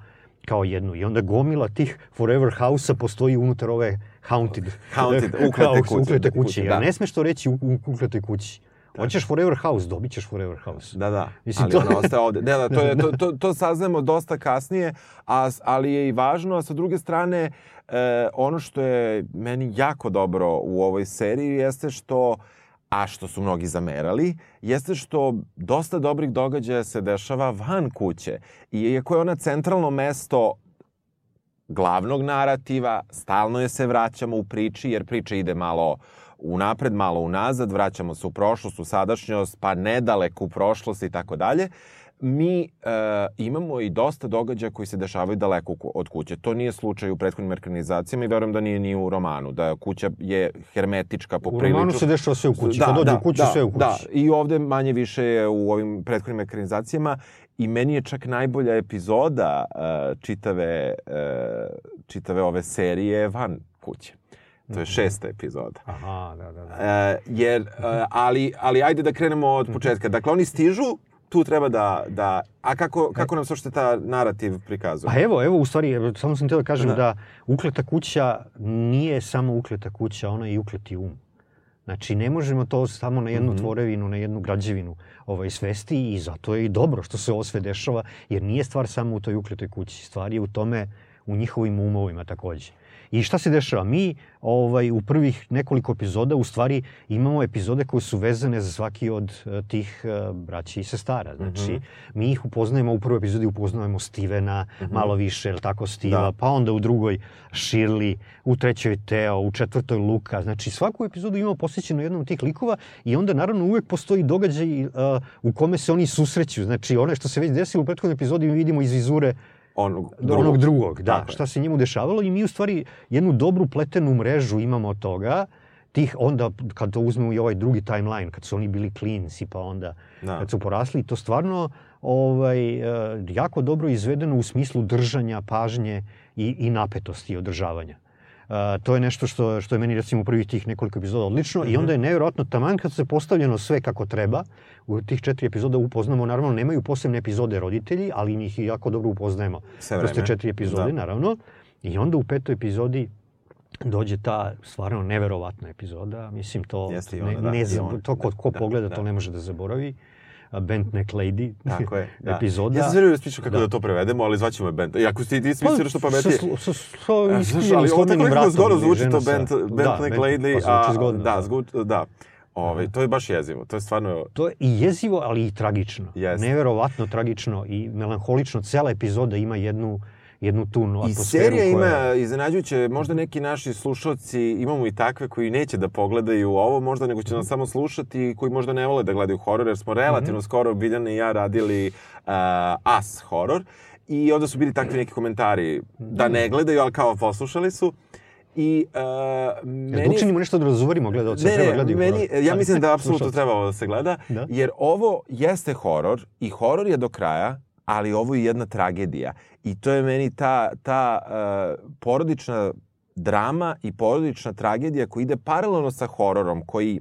kao jednu. I onda gomila tih Forever House-a postoji unutar ove Haunted.
Haunted, (laughs) uklete kuće,
Uklete
kuće, da.
Ja ne smeš to reći u, u ukletoj kući. Hoćeš Forever House, dobit ćeš Forever House.
Da, da.
Mislim,
ali
to-
ona ostaje ovde. Ne, da, to, je, (laughs) to, to, to saznajemo dosta kasnije, a, ali je i važno, a sa druge strane, e, ono što je meni jako dobro u ovoj seriji jeste što a što su mnogi zamerali, jeste što dosta dobrih događaja se dešava van kuće. I iako je ona centralno mesto glavnog narativa, stalno je se vraćamo u priči, jer priča ide malo unapred, malo unazad, vraćamo se u prošlost, u sadašnjost, pa nedaleko u prošlost i tako dalje. Mi e, imamo i dosta događaja koji se dešavaju daleko od kuće. To nije slučaj u prethodnim ekranizacijama i verujem da nije ni u romanu, da kuća je hermetička po
U
priliču.
romanu se dešava sve u kući. Kad dođe u kuću, sve u kući.
Da, i ovde manje više je u ovim prethodnim ekranizacijama i meni je čak najbolja epizoda uh, čitave, uh, čitave ove serije van kuće.
Mhm.
To je šesta epizoda.
Aha, da, da, da.
Uh, jer, uh, ali, ali ajde da krenemo od početka. Dakle, oni stižu, tu treba da... da a kako, kako nam se uopšte ta narativ prikazuje?
Pa evo, evo, u stvari, samo sam htio da kažem
Da.
da. ukleta kuća nije samo ukleta kuća, ona je i ukleti um. Znači, ne možemo to samo na jednu
Mhm.
tvorevinu, na jednu građevinu ovaj, svesti i zato je i dobro što se ovo sve dešava, jer nije stvar samo u toj ukletoj kući. Stvar je u tome, u njihovim umovima takođe. I šta se dešava? Mi ovaj, u prvih nekoliko epizoda u stvari imamo epizode koje su vezane za svaki od eh, tih uh, braći i sestara. Znači,
Mhm.
mi ih upoznajemo, u prvoj epizodi upoznajemo Stevena, malo više, jel tako, Steva,
Da.
pa onda u drugoj Shirley, u trećoj Teo, u četvrtoj Luka. Znači, svaku epizodu imamo posjećeno jednom od tih likova i onda naravno uvek postoji događaj uh, u kome se oni susreću. Znači, ono što se već desilo u prethodnoj epizodi mi vidimo iz vizure
Onog
do onog drugog, da,
Tako
šta se njemu dešavalo i mi u stvari jednu dobru pletenu mrežu imamo od toga, tih onda kad to uzmemo i ovaj drugi timeline, kad su oni bili klinci pa onda
Da.
kad su porasli, to stvarno ovaj, e, jako dobro izvedeno u smislu držanja pažnje i, i napetosti i održavanja. Uh, to je nešto što, što je meni recimo u prvih tih nekoliko epizoda odlično i onda je nevjerojatno taman kad se postavljeno sve kako treba, u tih četiri epizoda upoznamo, naravno nemaju posebne epizode roditelji, ali njih i jako dobro upoznajemo kroz te četiri epizode,
Da.
naravno. I onda u petoj epizodi dođe ta stvarno neverovatna epizoda. Mislim, to,
Jeste i
ne,
ona, da,
ne
ona.
to ko, ko
Da,
pogleda,
da.
to ne može da zaboravi. A Bent Neck Lady (laughs)
Tako je, da.
epizoda.
Ja sam sve vreme smišljao kako da.
Da.
to prevedemo, ali zvaćemo je band. I ako si ti
Pa,
smislio nešto pametnije...
Sa, sa, sa, sa
E, Znaš, ali ovo tako nekako zgodno zvuči to
sa-
Bent, Bent
da,
Neck
Bent-
Lady.
Pa zvuči zgodno.
Da, zvuč, da. Ove, to je baš jezivo. To je stvarno...
To je i jezivo, ali i tragično.
Jeste.
Neverovatno tragično i melanholično. Cela epizoda ima jednu, jednu tu
I
atmosferu
serija
koja...
ima iznenađujuće, možda neki naši slušalci, imamo i takve koji neće da pogledaju ovo možda, nego će nas samo slušati i koji možda ne vole da gledaju horor, jer smo relativno skoro Biljana i ja radili uh, As horor i onda su bili takvi neki komentari da ne gledaju, ali kao poslušali su. I uh,
Jel
meni...
da učinimo nešto da razuvorimo gledalce?
Ne,
treba
ne,
gledaju
meni,
horor?
ja mislim da (laughs) apsolutno treba ovo da se gleda,
Da.
jer ovo jeste horor i horor je do kraja, ali ovo je jedna tragedija. I to je meni ta, ta uh, porodična drama i porodična tragedija koja ide paralelno sa hororom, koji,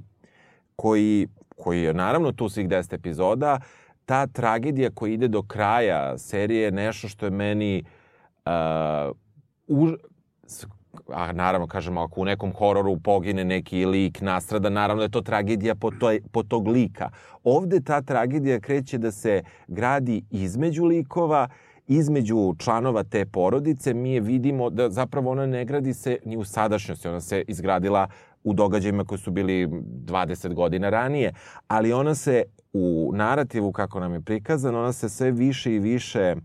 koji, koji je naravno tu svih 10 epizoda, ta tragedija koja ide do kraja serije je nešto što je meni uh, už, a naravno, kažemo, ako u nekom hororu pogine neki lik, nastrada, naravno da je to tragedija po, toj, po tog lika. Ovde ta tragedija kreće da se gradi između likova, između članova te porodice. Mi je vidimo da zapravo ona ne gradi se ni u sadašnjosti, ona se izgradila u događajima koji su bili 20 godina ranije, ali ona se u narativu, kako nam je prikazano, ona se sve više i više uh,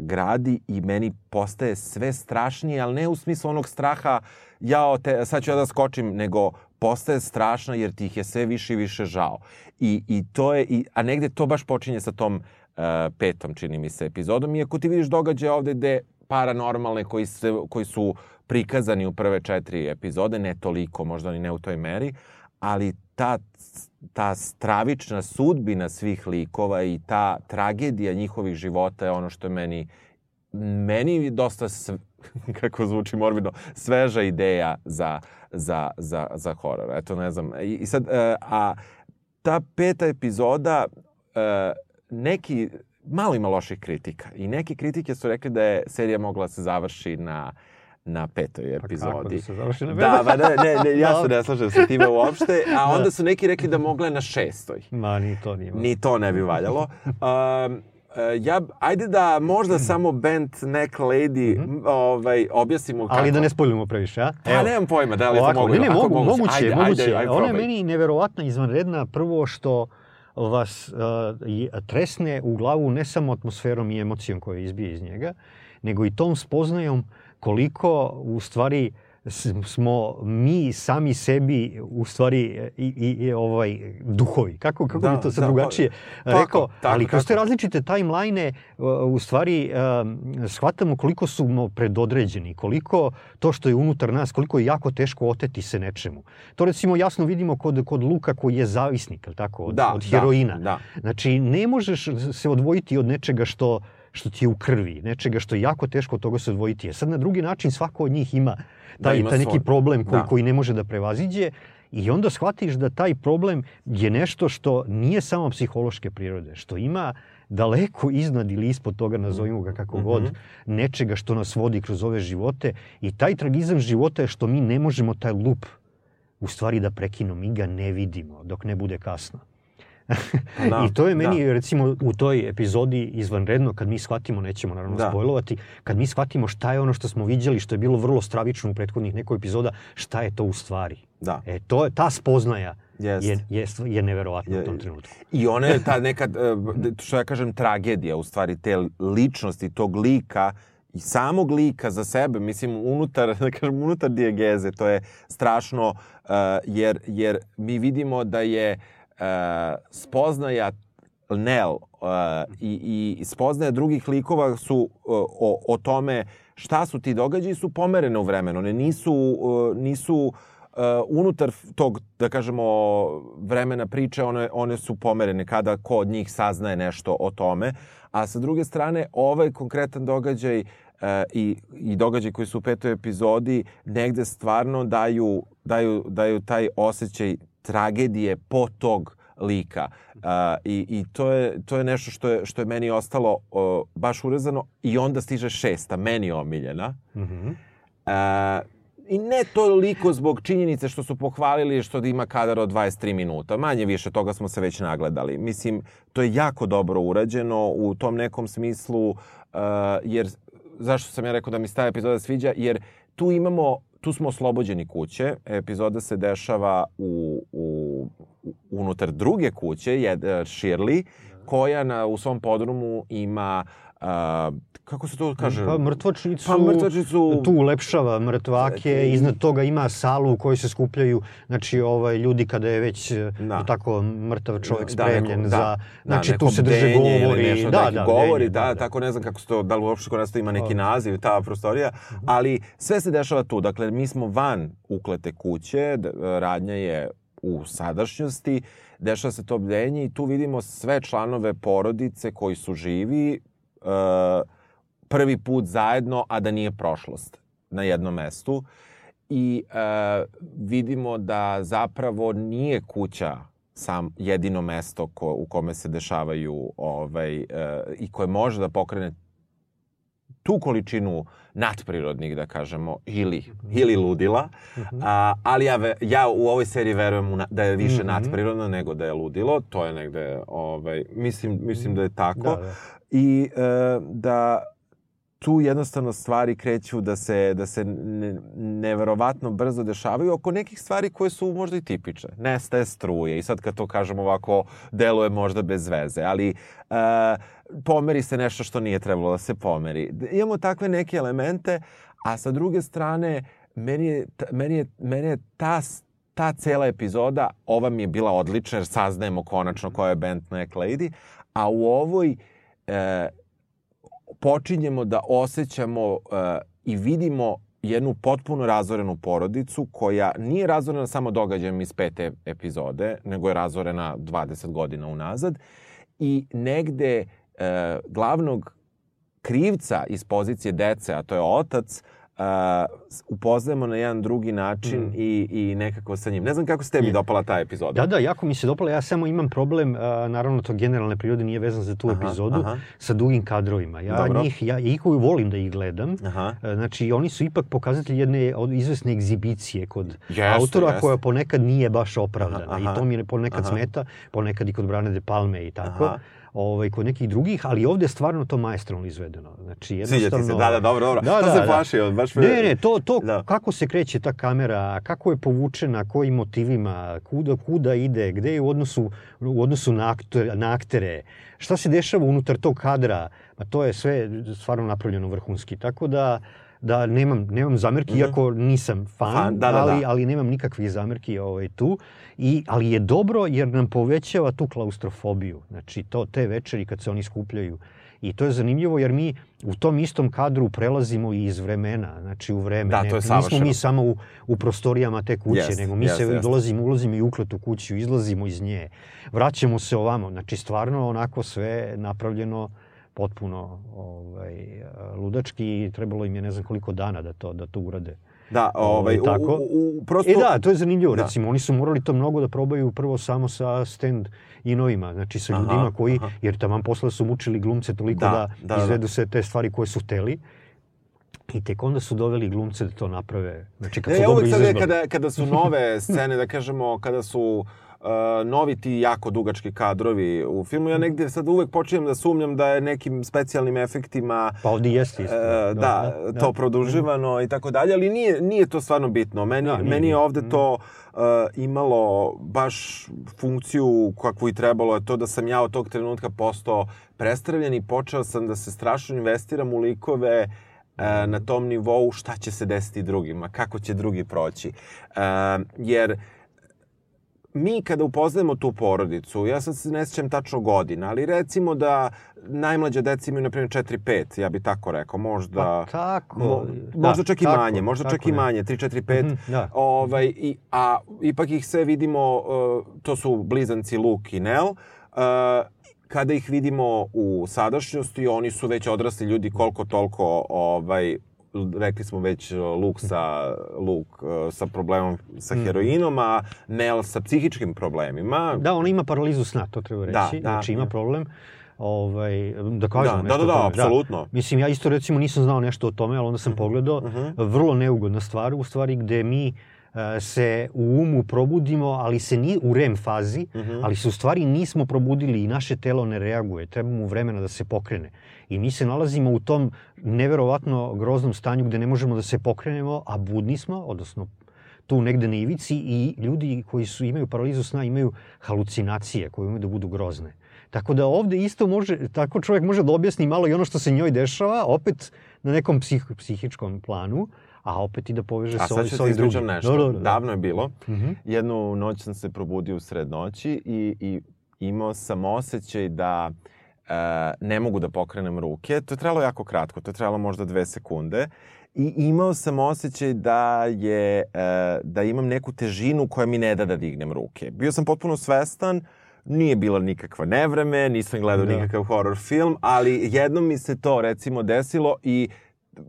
gradi i meni postaje sve strašnije, ali ne u smislu onog straha jao, te, sad ću ja da skočim, nego postaje strašna jer ti ih je sve više i više žao. I, i to je, i, a negde to baš počinje sa tom uh, petom, čini mi se, epizodom. I ako ti vidiš događaje ovde gde paranormalne koji, se, koji su prikazani u prve četiri epizode, ne toliko, možda ni ne u toj meri, ali ta, ta stravična sudbina svih likova i ta tragedija njihovih života je ono što meni meni dosta sv- (laughs) kako zvuči morbidno, sveža ideja za, za, za, za horor. Eto, ne znam. I, i sad, e, a ta peta epizoda, e, neki, malo ima loših kritika. I neke kritike su rekli da je serija mogla da se završi na na petoj epizodi. Pa kako da
se završi na
petoj? Da, ba, ne, ne, ne, ja se (laughs) ne slažem sa time uopšte. A onda su neki rekli da mogla na šestoj.
Ma, ni to nije.
Ni to ne bi valjalo. Um, ja, ajde da možda samo band Neck Lady mm -hmm. ovaj, objasnimo kako.
Ali da ne spojimo previše, a?
Pa nemam pojma, da li je to mogu.
Ne, ne, mogu, moguće, moguće. Ajde, moguće. Ajde, ajde, Ona je meni neverovatna, izvanredna. Prvo što vas uh, tresne u glavu ne samo atmosferom i emocijom koja izbije iz njega, nego i tom spoznajom koliko u stvari uh, smo mi sami sebi u stvari i, i, i ovaj duhovi. Kako kako da, bi to sad da, drugačije pa, rekao, tako, tako, ali kroz te različite timeline u stvari um, shvatamo koliko smo predodređeni, koliko to što je unutar nas, koliko je jako teško oteti se nečemu. To recimo jasno vidimo kod kod Luka koji je zavisnik, al tako, od, da, od da, heroina. Da, da. Znači ne možeš se odvojiti od nečega što što ti je u krvi, nečega što je jako teško od toga se odvojiti. Je sad na drugi način svako od njih ima taj, da, ima taj neki svoj. problem koji, da. koji ne može da prevaziđe i onda shvatiš da taj problem je nešto što nije samo psihološke prirode, što ima daleko iznad ili ispod toga, nazovimo ga kako mm -hmm. god, nečega što nas vodi kroz ove živote i taj tragizam života je što mi ne možemo taj lup u stvari da prekinu, mi ga ne vidimo dok ne bude kasno. Da, (laughs) I to je meni, da. recimo, u toj epizodi izvanredno, kad mi shvatimo, nećemo naravno da. spojlovati, kad mi shvatimo šta je ono što smo viđali, što je bilo vrlo stravično u prethodnih nekoj epizoda, šta je to u stvari.
Da.
E, to je, ta spoznaja Jest. je, je, je neverovatna je, u tom trenutku.
I ona je ta neka, e, što ja kažem, tragedija, u stvari, te ličnosti, tog lika, i samog lika za sebe, mislim, unutar, (laughs) da kažem, unutar dijegeze, to je strašno, uh, jer, jer mi vidimo da je uh, spoznaja Nel uh, i, i spoznaja drugih likova su uh, o, o tome šta su ti događaji su pomerene u vremenu. One nisu, uh, nisu uh, unutar tog, da kažemo, vremena priče, one, one su pomerene kada ko od njih saznaje nešto o tome. A sa druge strane, ovaj konkretan događaj uh, i, i događaj koji su u petoj epizodi negde stvarno daju, daju, daju taj osjećaj tragedije po tog lika. Uh, i, I to je, to je nešto što je, što je meni ostalo uh, baš urezano i onda stiže šesta, meni omiljena. Mm -hmm. uh, I ne toliko zbog činjenice što su pohvalili što ima kadar od 23 minuta. Manje više toga smo se već nagledali. Mislim, to je jako dobro urađeno u tom nekom smislu, uh, jer zašto sam ja rekao da mi se ta epizoda sviđa? Jer tu imamo tu smo oslobođeni kuće. Epizoda se dešava u, u, unutar druge kuće, je Shirley, koja na, u svom podrumu ima a, kako se to kaže?
Pa mrtvačnicu, pa mrtvačnicu... tu ulepšava mrtvake, iznad toga ima salu u kojoj se skupljaju znači, ovaj, ljudi kada je već da. tako mrtav čovjek da, spremljen da, za... Da, znači da, tu se drže govori.
Nešto, da, da, govori, da, da, da, tako ne znam kako se to, da li uopšte kod nas to ima neki naziv, ta prostorija, ali sve se dešava tu. Dakle, mi smo van uklete kuće, radnja je u sadašnjosti, dešava se to bdenje i tu vidimo sve članove porodice koji su živi, uh, prvi put zajedno, a da nije prošlost na jednom mestu. I e, vidimo da zapravo nije kuća sam jedino mesto ko, u kome se dešavaju ovaj, e, i koje može da pokrene tu količinu nadprirodnih, da kažemo, ili, ili ludila. A, ali ja, ja u ovoj seriji verujem na, da je više mm -hmm. nadprirodno nego da je ludilo. To je negde, ovaj, mislim, mislim da je tako. Da, da. I e, da tu jednostavno stvari kreću da se, da se ne, neverovatno brzo dešavaju oko nekih stvari koje su možda i tipične. Nestaje struje i sad kad to kažem ovako, deluje možda bez veze, ali uh, pomeri se nešto što nije trebalo da se pomeri. Imamo takve neke elemente, a sa druge strane, meni je, meni je, meni je ta, ta cela epizoda, ova mi je bila odlična jer saznajemo konačno koja je band Mac Lady, a u ovoj uh, počinjemo da osjećamo uh, i vidimo jednu potpuno razorenu porodicu koja nije razorena samo događajem iz pete epizode, nego je razorena 20 godina unazad. I negde uh, glavnog krivca iz pozicije dece, a to je otac, uh, upoznajemo na jedan drugi način mm. i, i nekako sa njim. Ne znam kako se tebi dopala ta epizoda.
Da, da, jako mi se dopala. Ja samo imam problem, a, naravno to generalne prirode nije vezan za tu
Aha,
epizodu,
aha.
sa dugim kadrovima. Ja
Dobro.
njih, ja ih koju volim da ih gledam.
Aha.
E, Znači, oni su ipak pokazatelji jedne izvesne egzibicije kod
Jeste,
autora
jeste.
koja ponekad nije baš opravdana.
Aha, aha.
I to mi ponekad
Aha.
smeta, ponekad i kod Brane de Palme i tako.
Aha.
Ovaj, kod nekih drugih, ali ovde je stvarno to maestralno izvedeno. Znači,
Sviđa
jednostavno...
ti se, da, da, dobro, dobro. to se plašio, baš me...
Ne, ne, to, to
Da.
kako se kreće ta kamera, kako je povučena, kojim motivima, kuda, kuda ide, gde je u odnosu, u odnosu na, aktor, na aktere, šta se dešava unutar tog kadra, ma to je sve stvarno napravljeno vrhunski. Tako da, da nemam, nemam zamerki, iako nisam fan.
Fan, da, da,
ali,
da.
ali nemam nikakvih zamerki ovaj, tu. I, ali je dobro jer nam povećava tu klaustrofobiju. Znači, to, te večeri kad se oni skupljaju. I to je zanimljivo jer mi u tom istom kadru prelazimo i iz vremena, znači u vreme.
Da, to je
Ne- Nismo
savršeno.
mi samo u, u prostorijama te kuće,
Jest,
nego mi
jest,
se
jest.
dolazimo, ulazimo i u ukletu kuću, izlazimo iz nje, vraćamo se ovamo. Znači, stvarno onako sve napravljeno potpuno ovaj, ludački i trebalo im je ne znam koliko dana da to, da to urade.
Da, ovaj, u,
tako.
u, u, prosto...
E da, to je zanimljivo.
Da.
Recimo, oni su morali to mnogo da probaju prvo samo sa stand inovima, znači sa
Aha,
ljudima koji,
aha.
jer taman posle su mučili glumce toliko
Da,
da,
da, da.
izvedu sve te stvari koje su hteli. I tek onda su doveli glumce da to naprave. Znači, kad
Ne,
su
ja sad
izvežbali.
kada, kada su nove scene, da kažemo, kada su uh, novi ti jako dugački kadrovi u filmu, ja negdje sad uvek počinjem da sumnjam da je nekim specijalnim efektima
Pa ovdje jeste isto.
E, da, to produživano i tako dalje, ali nije, nije to stvarno bitno. Meni,
Da, nije
meni je ovde to uh, imalo baš funkciju kakvu i trebalo, je to da sam ja od tog trenutka postao prestravljen i počeo sam da se strašno investiram u likove e, na tom nivou šta će se desiti drugima, kako će drugi proći. Jer mi kada upoznajemo tu porodicu, ja sad se ne sjećam tačno godina, ali recimo da najmlađa deca imaju, na primjer, 4-5, ja bih tako rekao, možda...
Pa tako,
Mo,
da,
možda čak i
tako,
manje, možda čak
tako
i
ne.
manje, 3-4-5.
Mhm, da.
ovaj, i, a ipak ih sve vidimo, uh, to su blizanci Luke i Nell, uh, kada ih vidimo u sadašnjosti, oni su već odrasli ljudi koliko toliko ovaj, rekli smo već Luke sa, Luke, uh, sa problemom sa
Mhm.
heroinom, a Nell sa psihičkim problemima.
Da, ona ima paralizu sna, to treba reći.
Da, da,
znači ima
da.
problem. Ovaj, da kažem
Da,
nešto
da, da, da, apsolutno.
Mislim, ja isto recimo nisam znao nešto o tome, ali onda sam pogledao. Vrlo neugodna stvar, u stvari, gde mi e, se u umu probudimo, ali se ni u REM fazi, ali se u stvari nismo probudili i naše telo ne reaguje. Treba mu vremena da se pokrene. I mi se nalazimo u tom neverovatno groznom stanju gde ne možemo da se pokrenemo, a budni smo, odnosno tu negde na ivici i ljudi koji su imaju paralizu sna imaju halucinacije koje imaju da budu grozne. Tako da ovde isto može, tako čovjek može da objasni malo i ono što se njoj dešava, opet na nekom psih, psihičkom planu, a opet i da poveže sa, ovim,
ću
sa ovim drugim.
nešto.
Da, da, da.
Davno je bilo.
Mhm.
Jednu noć sam se probudio u sred noći i, i imao sam osjećaj da e, ne mogu da pokrenem ruke. To je trebalo jako kratko, to je trebalo možda dve sekunde. I imao sam osjećaj da je, e, da imam neku težinu koja mi ne da da dignem ruke. Bio sam potpuno svestan, nije bilo nikakva nevreme, nisam gledao
Da.
nikakav horror film, ali jednom mi se to recimo desilo i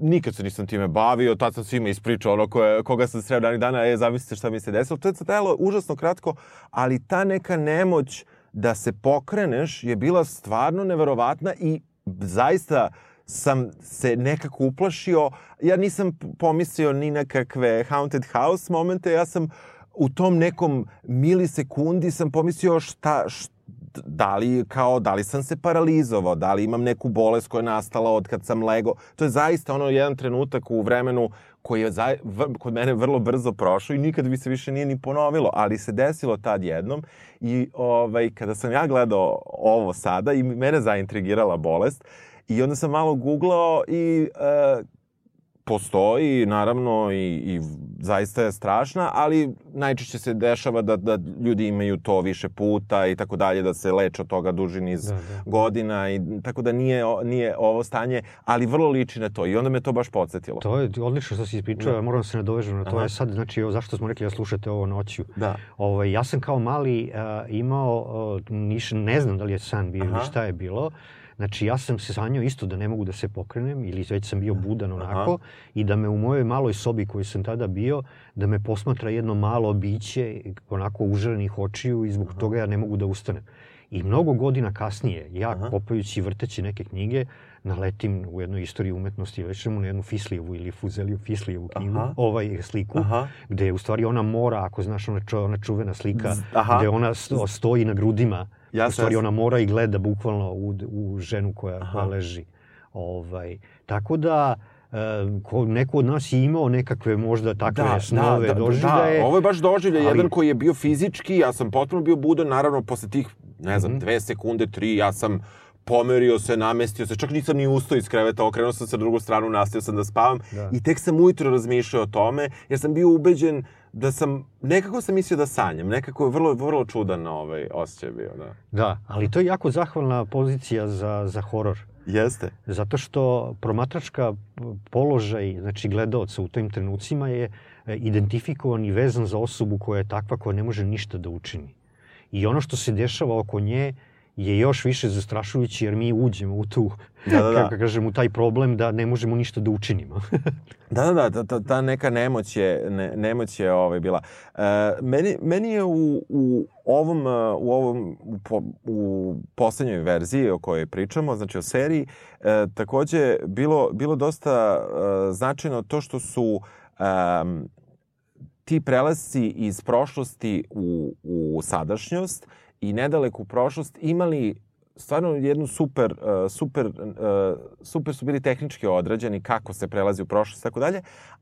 nikad se nisam time bavio, tad sam svima ispričao ono koje, koga sam sreo danih dana, e, zamislite šta mi se desilo. To je trajalo užasno kratko, ali ta neka nemoć da se pokreneš je bila stvarno neverovatna i zaista sam se nekako uplašio. Ja nisam pomislio ni na kakve haunted house momente, ja sam u tom nekom milisekundi sam pomislio šta, šta da li, kao, da li sam se paralizovao, da li imam neku bolest koja je nastala od kad sam lego. To je zaista ono jedan trenutak u vremenu koji je za, v, kod mene vrlo brzo prošao i nikad bi se više nije ni ponovilo, ali se desilo tad jednom i ovaj, kada sam ja gledao ovo sada i mene zaintrigirala bolest i onda sam malo googlao i e, postoji, naravno, i, i zaista je strašna, ali najčešće se dešava da, da ljudi imaju to više puta i tako dalje, da se leče od toga duži niz
Da, da.
godina i tako da nije, nije ovo stanje, ali vrlo liči na to i onda me to baš podsjetilo.
To je odlično što si ispričao, ja moram da se nadovežem na to.
Aha.
Ja sad, znači, zašto smo rekli da slušate ovo noću?
Da.
Ovaj, ja sam kao mali uh, imao, uh, niš, ne znam da li je san bio ili šta je bilo, Znači, ja sam se sanjao isto da ne mogu da se pokrenem ili već sam bio budan onako Aha. i da me u mojoj maloj sobi koju sam tada bio, da me posmatra jedno malo biće onako užarenih očiju i zbog Aha. toga ja ne mogu da ustanem. I mnogo godina kasnije, ja Aha. kopajući i vrteći neke knjige, naletim u jednoj istoriji umetnosti, već na jednu Fislijevu ili Fuzeliju Fislijevu knjigu, Aha. ovaj sliku, Aha. gde je u stvari ona mora, ako znaš ona, čo, ona čuvena slika, Aha. gde ona sto, stoji na grudima, ja u stvari ona mora i gleda bukvalno u, u ženu koja, koja leži. Ovaj, tako da, ko, neko od nas je imao nekakve možda takve da, snove, da, da, doživljaje.
Da, ovo je baš doživljaj, ali... jedan koji je bio fizički, ja sam potpuno bio budan, naravno posle tih, ne znam, mm -hmm. dve sekunde, tri, ja sam pomerio se, namestio se, čak nisam ni ustao iz kreveta, okrenuo sam se na drugu stranu, nastavio sam da spavam da. i tek sam ujutro razmišljao o tome, jer sam bio ubeđen da sam, nekako sam mislio da sanjam, nekako je vrlo, vrlo čudan ovaj osjećaj bio, da.
Da, ali to je jako zahvalna pozicija za, za horor.
Jeste.
Zato što promatračka položaj, znači gledaoca u tim trenucima je e, identifikovan i vezan za osobu koja je takva, koja ne može ništa da učini. I ono što se dešava oko nje je još više zastrašujući jer mi uđemo u tu, da, da, (laughs) da. kako kažem, u taj problem da ne možemo ništa da učinimo. (laughs)
da, da, da, ta, ta neka nemoć je, ne, nemoć je ovaj, bila. E, meni, meni je u, u ovom, u ovom, u, po, u poslednjoj verziji o kojoj pričamo, znači o seriji, e, takođe bilo, bilo dosta e, značajno to što su e, ti prelasci iz prošlosti u, u sadašnjost i nedaleku prošlost imali stvarno jednu super, uh, super, uh, super su bili tehnički odrađeni kako se prelazi u prošlost i tako dalje,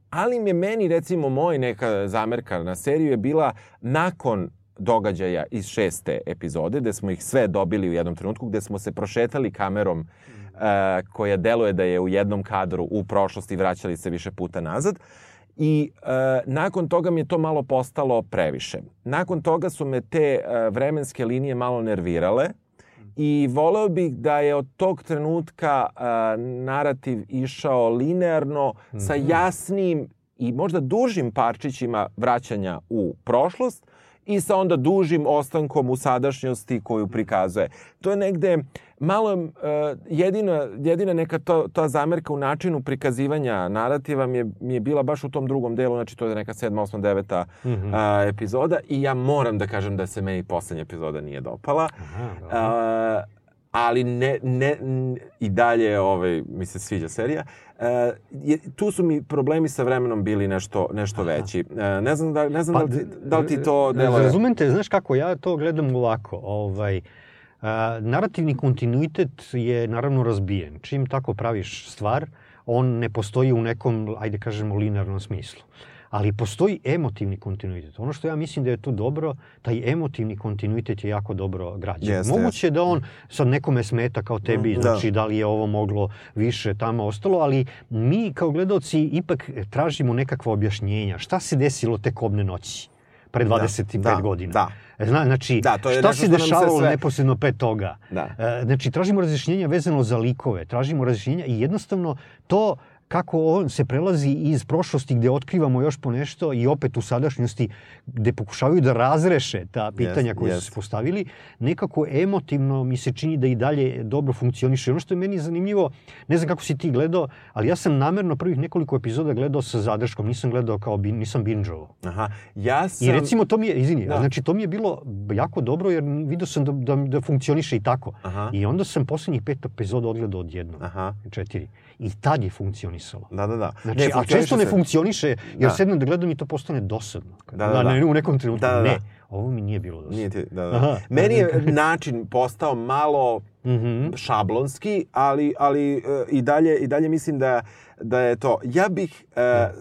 ali mi je meni, recimo, moj neka zamerka na seriju je bila nakon događaja iz šeste epizode, gde smo ih sve dobili u jednom trenutku, gde smo se prošetali kamerom uh, koja deluje da je u jednom kadru u prošlosti vraćali se više puta nazad. Uh, I e, nakon toga mi je to malo postalo previše. Nakon toga su me te e, vremenske linije malo nervirale i voleo bih da je od tog trenutka e, narativ išao linearno mm -hmm. sa mhm. jasnim i možda dužim parčićima vraćanja u prošlost i sa onda dužim ostankom u sadašnjosti koju prikazuje. To je negde malo uh, jedina, jedina neka to, ta zamerka u načinu prikazivanja narativa mi je, mi je bila baš u tom drugom delu, znači to je neka 7, 8, 9 mm -hmm. uh, epizoda i ja moram da kažem da se meni poslednja epizoda nije dopala. Aha, uh, ali ne, ne, i dalje ovaj, mi se sviđa serija. E, je, tu su mi problemi sa vremenom bili nešto, nešto veći. E, ne znam, da, ne znam pa, da, li, da li ti to deluje...
Razumem te, znaš kako, ja to gledam ovako. Ovaj, a, narativni kontinuitet je naravno razbijen. Čim tako praviš stvar, on ne postoji u nekom, ajde kažemo, linearnom smislu ali postoji emotivni kontinuitet. Ono što ja mislim da je tu dobro, taj emotivni kontinuitet je jako dobro građen. Jeste, Moguće jeste. da on sad nekome smeta kao tebi, mm, znači da. da li je ovo moglo više tamo ostalo, ali mi kao gledalci ipak tražimo nekakva objašnjenja. Šta se desilo te kobne noći? Pre 25 da, da, godina. Da. E, zna, znači, da, to je šta se dešavalo sve... neposredno pre toga? Da. E, znači, tražimo razjašnjenja vezano za likove, tražimo razjašnjenja i jednostavno to kako on se prelazi iz prošlosti gde otkrivamo još po nešto i opet u sadašnjosti gde pokušavaju da razreše ta pitanja yes, koje yes. su se postavili, nekako emotivno mi se čini da i dalje dobro funkcioniše. Ono što je meni zanimljivo, ne znam kako si ti gledao, ali ja sam namerno prvih nekoliko epizoda gledao sa zadrškom, nisam gledao kao, bin, nisam binđovo.
Aha, ja sam...
I recimo to mi je, izvini, da. znači to mi je bilo jako dobro jer vidio sam da, da, da funkcioniše i tako. Aha. I onda sam poslednjih pet epizoda odgledao odjednom. Aha. Četiri. I tad je funkcionisalo.
Da, da, da.
Znači, ne, a često ne funkcioniše, jer da. sednem da gledam i to postane dosadno. Da, da, da. Ne, u nekom trenutku, da, da, da. ne, ovo mi nije bilo dosadno. Nije ti, da, da. Aha.
Meni je (laughs) način postao malo mm -hmm. šablonski, ali, ali uh, i, dalje, i dalje mislim da, da je to. Ja bih... Uh, da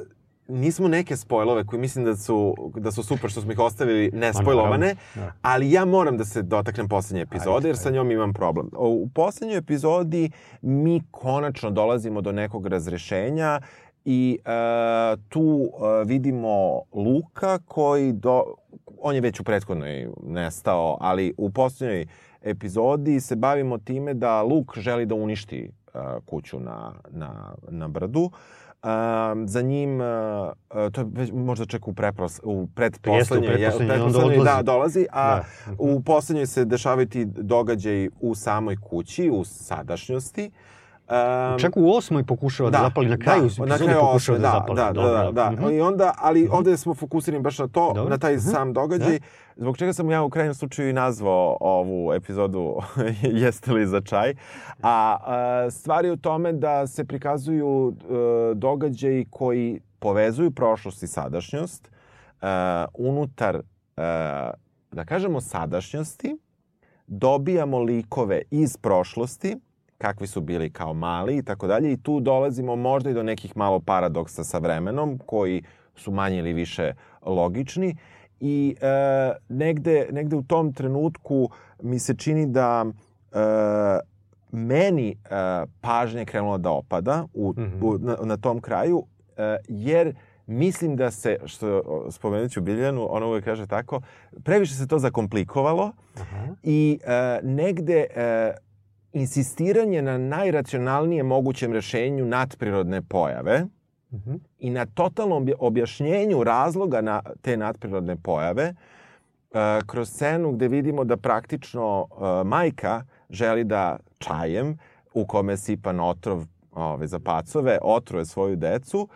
nismo neke spojlove koji mislim da su, da su super što smo ih ostavili ne spojlovane, da. ali ja moram da se dotaknem poslednje epizode jer sa njom imam problem. U poslednjoj epizodi mi konačno dolazimo do nekog razrešenja i uh, tu uh, vidimo Luka koji do, on je već u prethodnoj nestao, ali u poslednjoj epizodi se bavimo time da Luk želi da uništi uh, kuću na, na, na brdu. Uh, Um, za njim, uh, to je već možda čak u, prepros, u
Jeste, u
predposlednjoj, je-
onda
pretposlednjoj, da, dolazi, a
Da.
u poslednjoj se dešavaju ti događaji u samoj kući, u sadašnjosti. Um,
Čak u osmoj pokušava da, zapali, na kraju
da,
epizode pokušava
osme,
da, zapali.
Da,
Dobro,
da, da.
Mhm.
I onda, ali ovde smo fokusirani baš na to,
Dobro.
na taj sam događaj, zbog čega sam ja u krajnjem slučaju i nazvao ovu epizodu (laughs) Jeste li za čaj? A, a stvar je u tome da se prikazuju e, događaji koji povezuju prošlost i sadašnjost e, unutar, e, da kažemo, sadašnjosti, dobijamo likove iz prošlosti, kakvi su bili kao mali i tako dalje i tu dolazimo možda i do nekih malo paradoksa sa vremenom koji su manje ili više logični i e, negde, negde u tom trenutku mi se čini da e, meni e, pažnja je krenula da opada u,
Mhm.
u, na, na tom kraju e, jer mislim da se, što spomenut ću Biljanu, ona uvek kaže tako, previše se to zakomplikovalo
Aha.
i e, negde e, insistiranje na najracionalnijem mogućem rešenju nadprirodne pojave
Mhm.
i na totalnom obja- objašnjenju razloga na te nadprirodne pojave e, kroz scenu gde vidimo da praktično e, majka želi da čajem u kome sipan otrov ove, za pacove otruje svoju decu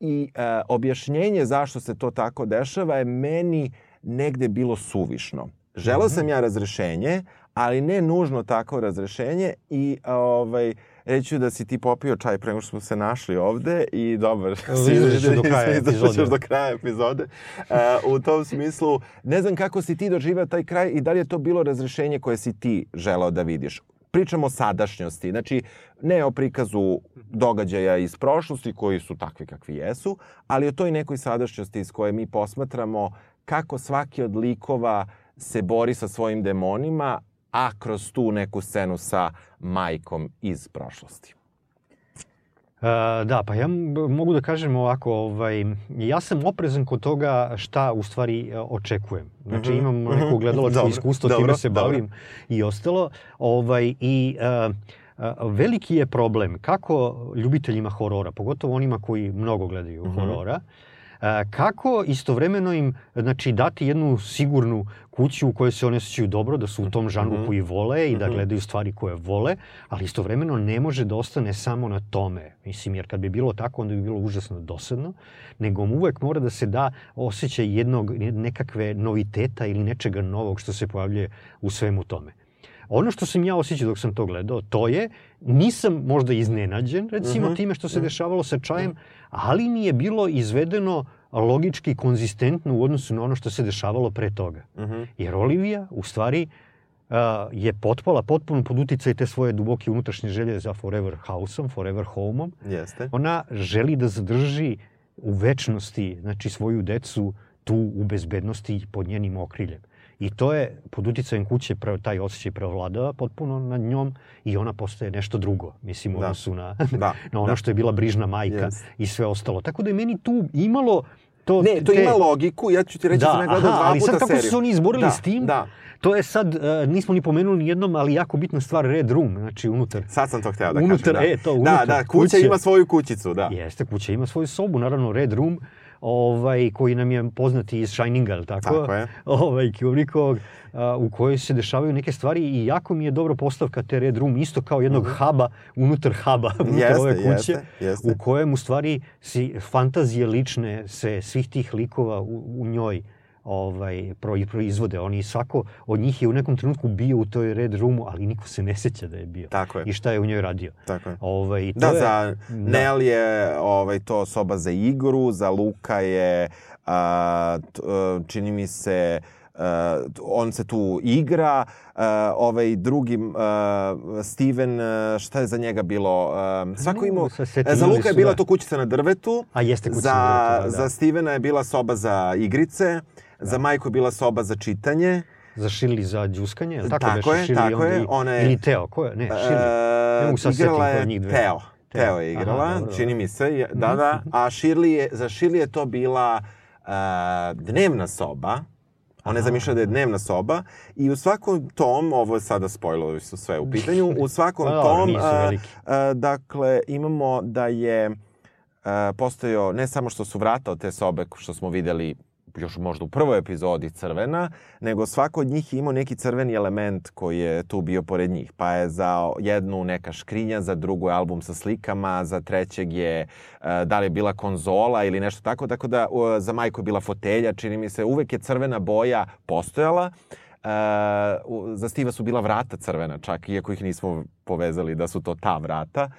i e, objašnjenje zašto se to tako dešava je meni negde bilo suvišno. Želeo sam ja razrešenje, ali ne nužno tako razrešenje i ovaj, reću da si ti popio čaj pre nego što smo se našli ovde i dobar.
Izdržat ću do kraja epizode.
do kraja epizode. Uh, u tom smislu, ne znam kako si ti doživao taj kraj i da li je to bilo razrešenje koje si ti želeo da vidiš. Pričamo o sadašnjosti, znači ne o prikazu događaja iz prošlosti koji su takvi kakvi jesu, ali o toj nekoj sadašnjosti iz koje mi posmatramo kako svaki od likova se bori sa svojim demonima, a kroz tu neku scenu sa majkom iz prošlosti.
E, da, pa ja mogu da kažem ovako, ovaj, ja sam oprezan kod toga šta u stvari e, očekujem. Znači
Mhm,
imam
mhm,
neko gledalačko
dobro,
iskustvo,
dobro,
time se
dobro.
bavim i ostalo. Ovaj, I e, veliki je problem kako ljubiteljima horora, pogotovo onima koji mnogo gledaju
Mhm.
horora, e, kako istovremeno im znači, dati jednu sigurnu kuću u kojoj se oni osjećaju dobro, da su u tom žanru
Mhm.
koji vole i da
Mhm.
gledaju stvari koje vole, ali istovremeno ne može da ostane samo na tome. Mislim, jer kad bi bilo tako, onda bi bilo užasno dosadno, nego mu uvek mora da se da osjećaj jednog, nekakve noviteta ili nečega novog što se pojavljuje u svemu tome. Ono što sam ja osjećao dok sam to gledao, to je, nisam možda iznenađen, recimo,
Mhm.
time što se dešavalo sa čajem, ali mi je bilo izvedeno logički konzistentno u odnosu na ono što se dešavalo pre toga.
Mhm.
Jer Olivija, u stvari, uh, je potpala potpuno pod uticaj te svoje duboke unutrašnje želje za forever house-om, forever home-om.
Jeste.
Ona želi da zadrži u večnosti znači, svoju decu tu u bezbednosti pod njenim okriljem. I to je pod uticajem kuće pre, taj osjećaj preovladava potpuno nad njom i ona postaje nešto drugo, mislim, u
Da.
odnosu na,
Da, (laughs)
na ono
da.
što je bila brižna majka
Jeste.
i sve ostalo. Tako da je meni tu imalo to...
Ne, to
te-
ima logiku, ja ću ti reći da,
da,
sam ja gledao dva
ali
puta
sad kako
seriju.
su se oni izborili
da,
s tim,
Da,
to je sad, uh, nismo ni pomenuli ni jednom, ali jako bitna stvar, Red Room, znači unutar.
sad sam to hteo da
Unutar,
kažem. Da.
e, to,
Da,
unutar
da, kuća
kuće.
ima svoju kućicu, da.
Jeste, kuća ima svoju sobu, naravno Red Room, ovaj, koji nam je poznati iz Shininga, ali tako?
Tako je.
Ovaj, Kubrickog, a, u kojoj se dešavaju neke stvari i jako mi je dobra postavka te Red Room, isto kao jednog huba unutar huba, (laughs) unutar.
Jeste,
ove kuće,
jeste, jeste.
u kojem u stvari si fantazije lične se svih tih likova u, u njoj ovaj, pro- proizvode. Oni svako od njih je u nekom trenutku bio u toj Red Roomu, ali niko se ne seća da je bio.
Tako je.
I šta je u njoj radio.
Tako je.
Ovaj, i to
Da,
je,
za
da.
Nel je ovaj, to soba za igru, za Luka je, a, t, a, čini mi se, a, on se tu igra, a, ovaj drugi, a, Steven, a, šta je za njega bilo? A, svako imao, za Luka je bila
da.
to kućica na drvetu,
A jeste kuća
za,
na drvetu, da, da.
za Stevena je bila soba za igrice, za Majku je bila soba za čitanje,
Za Shirley za džuskanje, je li tako,
Tako
beše
je,
Shirley
tako je,
i-
ona je-
Ili Teo, ko je? Ne, Shirley. Ne mogu sad setiti
je
njih dve.
Teo.
Teo.
Teo je igrala,
Aha, dobro,
čini mi se. Da, da. A Shirley je, za Shirley je to bila uh, dnevna soba. Ona je zamišljala da je dnevna soba i u svakom tom, ovo je sada spojlovi su sve u pitanju, u svakom (laughs)
Pa
tom, a,
veliki.
a, dakle, imamo da je postojao ne samo što su vrata od te sobe što smo videli još možda u prvoj epizodi crvena, nego svako od njih je imao neki crveni element koji je tu bio pored njih. Pa je za jednu neka škrinja, za drugu je album sa slikama, za trećeg je da li je bila konzola ili nešto tako, tako da za majku je bila fotelja, čini mi se, uvek je crvena boja postojala. Uh, za Stiva su bila vrata crvena čak, iako ih nismo povezali da su to ta vrata.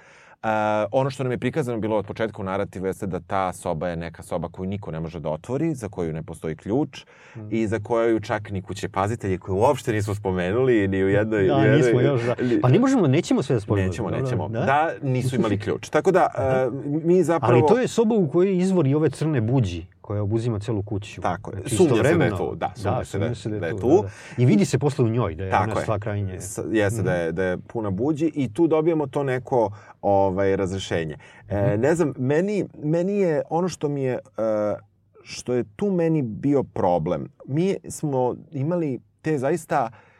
Ono što nam je prikazano bilo od početka u narativu jeste da ta soba je neka soba koju niko ne može da otvori, za koju ne postoji ključ mm. i za koju čak ni kuće pazitelji koju uopšte nismo spomenuli ni u jednoj...
Da, jednoj, nismo još, da. Pa ne možemo, nećemo sve da spomenuli.
Nećemo, nećemo. Da? da, nisu imali ključ. Tako da, uh, mi zapravo...
Ali to je soba u kojoj izvori ove crne buđi koja obuzima celu kuću.
Tako je. Znači, sumnja se da je tu. Da, sumnja da, se, da, se da je tu. Da,
da. I vidi se posle u njoj da je Tako ona sva krajnje.
S, jeste mm. da, je, da je puna buđi i tu dobijamo to neko ovaj, razrešenje. E, mm. ne znam, meni, meni je ono što mi je, uh, što je tu meni bio problem. Mi smo imali te zaista uh,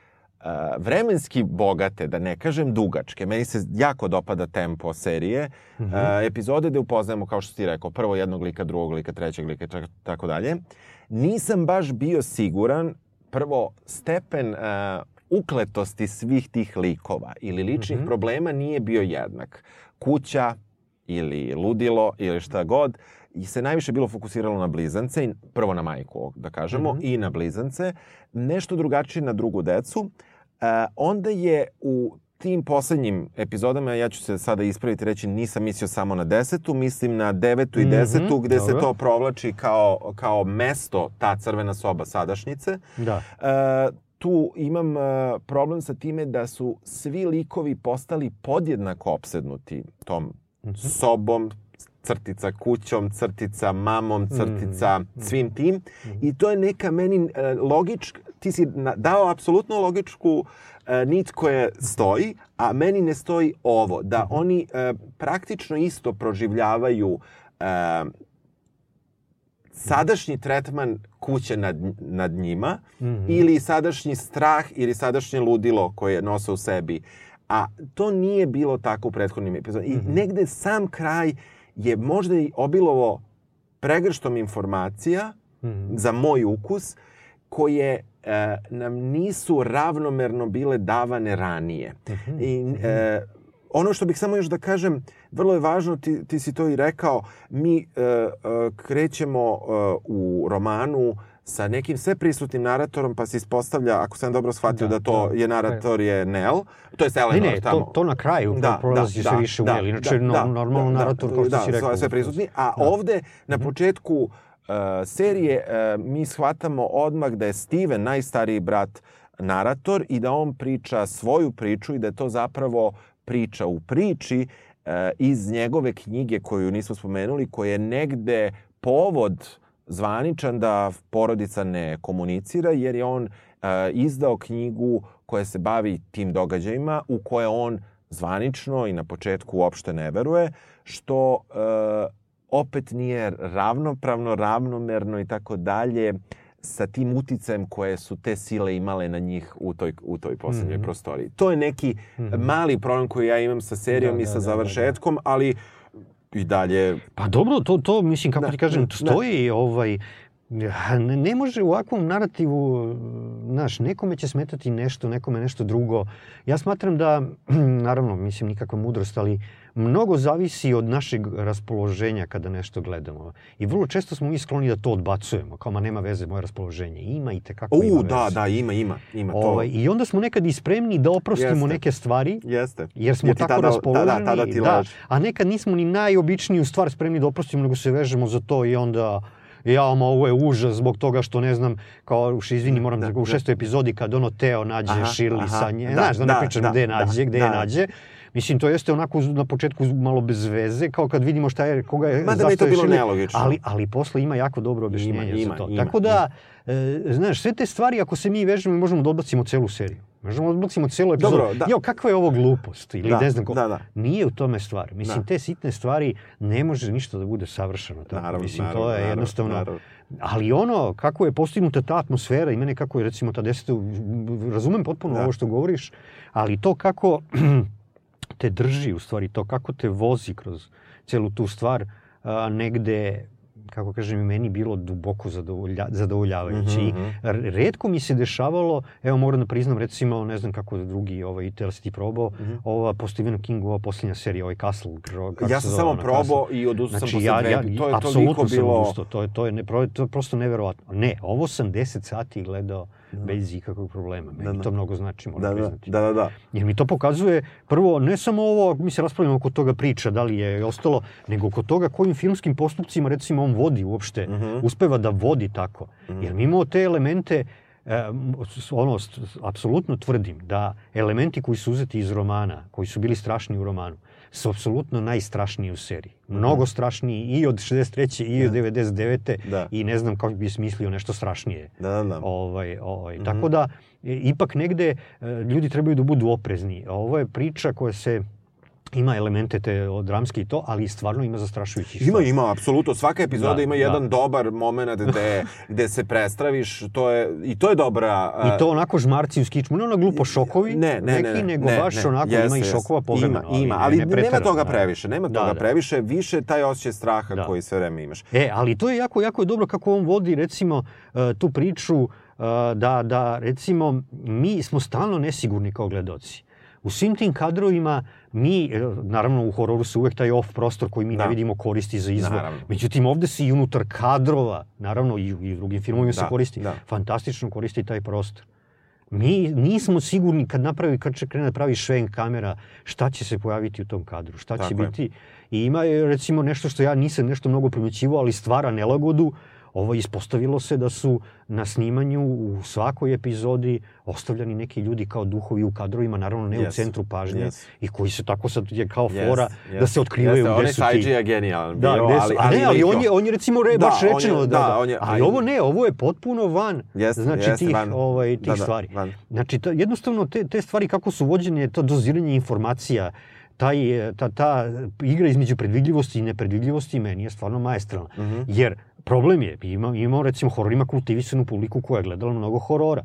vremenski bogate, da ne kažem dugačke. Meni se jako dopada tempo serije. Mm -hmm. epizode gde upoznajemo, kao što ti rekao, prvo jednog lika, drugog lika, trećeg lika, tako dalje. Nisam baš bio siguran, prvo, stepen ukletosti svih tih likova ili ličnih mm -hmm. problema nije bio jednak. Kuća ili ludilo ili šta god i se najviše bilo fokusiralo na blizance, prvo na majku, da kažemo, mm -hmm. i na blizance, nešto drugačije na drugu decu. Onda je u tim poslednjim epizodama, ja ću se sada ispraviti reći, nisam mislio samo na desetu, mislim na devetu i mhm, desetu, mm -hmm, gde dobro. se to provlači kao, kao mesto, ta crvena soba sadašnjice.
Da.
Uh, tu imam uh, problem sa time da su svi likovi postali podjednako opsednuti tom mm -hmm. sobom, crtica kućom, crtica mamom, crtica mm -hmm. svim tim. Mm -hmm. I to je neka meni uh, logička, ti si dao apsolutno logičku e, nit koja stoji, a meni ne stoji ovo, da mhm. oni e, praktično isto proživljavaju e, sadašnji tretman kuće nad, nad njima mm -hmm. ili sadašnji strah ili sadašnje ludilo koje nose u sebi. A to nije bilo tako u prethodnim epizodima. I mm -hmm. negde sam kraj je možda i obilovo pregrštom informacija mm -hmm. za moj ukus koje e, nam nisu ravnomerno bile davane ranije. Mhm. I e, ono što bih samo još da kažem, vrlo je važno, ti, ti si to i rekao, mi e, e, krećemo e, u romanu sa nekim sve prisutnim naratorom, pa se ispostavlja, ako sam dobro shvatio, da, da to da, je narator je Nel, to je Eleanor
ne, ne,
tamo.
To, to na kraju da, prolazi da, se više da, u Nel, inače da, no, da, normalno da, narator, kao što da, si rekao.
sve prisutni, a da. ovde na mhm. početku uh, serije uh, mi shvatamo odmah da je Steven, najstariji brat, narator i da on priča svoju priču i da je to zapravo priča u priči uh, iz njegove knjige koju nismo spomenuli, koja je negde povod zvaničan da porodica ne komunicira jer je on izdao knjigu koja se bavi tim događajima u koje on zvanično i na početku uopšte ne veruje, što opet nije ravnopravno, ravnomerno i tako dalje sa tim uticajem koje su te sile imale na njih u toj, u toj poslednjoj mm -hmm. prostoriji. To je neki mm -hmm. mali problem koji ja imam sa serijom da, i sa da, završetkom, da, da. ali i dalje...
Pa dobro, to, to mislim, kako da, ti kažem, da. stoji da. ovaj... Ne, ne može u ovakvom narativu, znaš, nekome će smetati nešto, nekome nešto drugo. Ja smatram da, (clears throat) naravno, mislim, nikakva mudrost, ali uh, mnogo zavisi od našeg raspoloženja kada nešto gledamo. I vrlo često smo mi skloni da to odbacujemo, kao ma nema veze moje raspoloženje. Ima i tekako
U,
ima
da, veze. da, ima, ima. ima to.
Ovaj, I onda smo nekad i spremni da oprostimo Jeste. neke stvari.
Jeste.
Jer smo jer tako tada, raspoloženi. Da, da, tada ti da, a nekad nismo ni najobičniju stvar spremni da oprostimo, nego se vežemo za to i onda ja, ma ovo je užas zbog toga što ne znam, kao, izvini, moram da, da u da. šestoj epizodi kad ono Teo nađe aha, Shirley aha, sa nje, da, znaš, da, da ne pričam da, gde je nađe, da, gde da, je nađe, Mislim, to jeste onako na početku malo bez veze, kao kad vidimo šta je, koga je,
Mada mi to bilo nelogično.
Ali, ali posle ima jako dobro objašnjenje ima, ima, za to. Ima, Tako da, ima. E, znaš, sve te stvari, ako se mi vežemo, možemo da odbacimo celu seriju. Možemo da odbacimo celu epizodu. Dobro, da. Jo, kakva je ovo glupost? Ili da, ne znam ko. Da, da. Nije u tome stvar. Mislim, da. te sitne stvari ne može ništa da bude savršeno. Tako. Naravno, Mislim, naravno, to je naravno, jednostavno... Naravno. Ali ono, kako je postignuta ta atmosfera i mene kako je, recimo, ta deseta... Razumem potpuno da. ovo što govoriš, ali to kako te drži, u stvari to kako te vozi kroz celu tu stvar, a, negde kako kažem, i meni bilo duboko zadovolja, zadovoljavajuće. Mm -hmm. I
Mhm,
redko mi se dešavalo, evo moram da priznam, recimo, ne znam kako drugi, ovaj, li si ti probao, mm
Mhm.
-hmm. ova po Stephenu Kingu, ova posljednja serija, ovaj Castle. Kako
Ja
se
sam
zove
samo probao
Castle?
i odustao sam
Znači,
posle
ja,
dve.
ja,
to je toliko
apsolutno sam
bilo...
odustao. To je, to, je, ne, to je prosto neverovatno. Ne, ovo sam 10 sati gledao bez ikakvog problema. Meni
Da, da.
to mnogo znači, moram
Da, da,
priznati.
da, da, da.
Jer mi to pokazuje, prvo, ne samo ovo, mi se raspravljamo oko toga priča, da li je ostalo, nego oko toga kojim filmskim postupcima, recimo, on vodi uopšte,
Mhm.
uspeva da vodi tako. Jer mi imamo te elemente, e, ono, apsolutno tvrdim da elementi koji su uzeti iz romana, koji su bili strašni u romanu, su apsolutno najstrašniji u seriji.
Mhm.
Mnogo strašniji i od 63. i od 99.
Da.
I ne znam kako bi smislio nešto strašnije.
Da, da, da.
Ovaj, ovaj. Tako da, ipak negde e, ljudi trebaju da budu oprezni. Ovo je priča koja se ima elemente te o, dramske i to, ali stvarno ima zastrašujući
Ima, ima, apsolutno. Svaka epizoda
Da,
ima
da.
jedan dobar moment gde, gde se prestraviš. To je, I to je dobra... a,
I to onako žmarci u skičmu, ne ono glupo šokovi,
ne, ne,
neki,
ne, ne,
nego
ne,
baš
ne,
onako
jeste,
ima i šokova povremeno.
Ima, ima, ali
ne, ne
nema toga
da.
previše, nema
Da,
toga
da.
previše, više taj osjećaj straha
Da.
koji sve vreme imaš.
E, ali to je jako, jako je dobro kako on vodi, recimo, e, tu priču e, da, da, recimo, mi smo stalno nesigurni kao gledoci. U svim tim kadrovima mi, e, naravno u hororu se uvek taj off prostor koji mi
Da.
ne vidimo koristi za izvor.
Naravno.
Međutim, ovde se i unutar kadrova, naravno i, i u drugim filmovima se
Da,
koristi,
da.
fantastično koristi taj prostor. Mi nismo sigurni kad napravi, kad će krene da pravi šven kamera, šta će se pojaviti u tom kadru, šta će
Tako je.
biti. I ima je, recimo nešto što ja nisam nešto mnogo primećivao, ali stvara nelagodu. Ovo ispostavilo se da su na snimanju u svakoj epizodi ostavljani neki ljudi kao duhovi u kadrovima, naravno ne u
Yes.
centru pažnje,
Yes.
i koji se tako sad je kao
Jest,
fora da
jest.
se otkrivaju
Jeste,
gde su ti.
CG je genijalan
Da,
bio, ali,
a ne, ali on je, on je recimo re,
Da,
baš
on je-
rečeno da,
da,
da,
on je-
ali ovo ne, ovo je potpuno van
Jeste,
znači
jeste,
tih,
van.
ovaj, tih
Da, da,
stvari.
van.
Znači, ta, jednostavno te, te stvari kako su vođene, to doziranje informacija, taj, ta, ta igra između predvidljivosti i nepredvidljivosti meni je stvarno maestralna.
Mhm.
Jer problem je, ima, imamo recimo horor, ima kultivisanu publiku koja je gledala mnogo horora.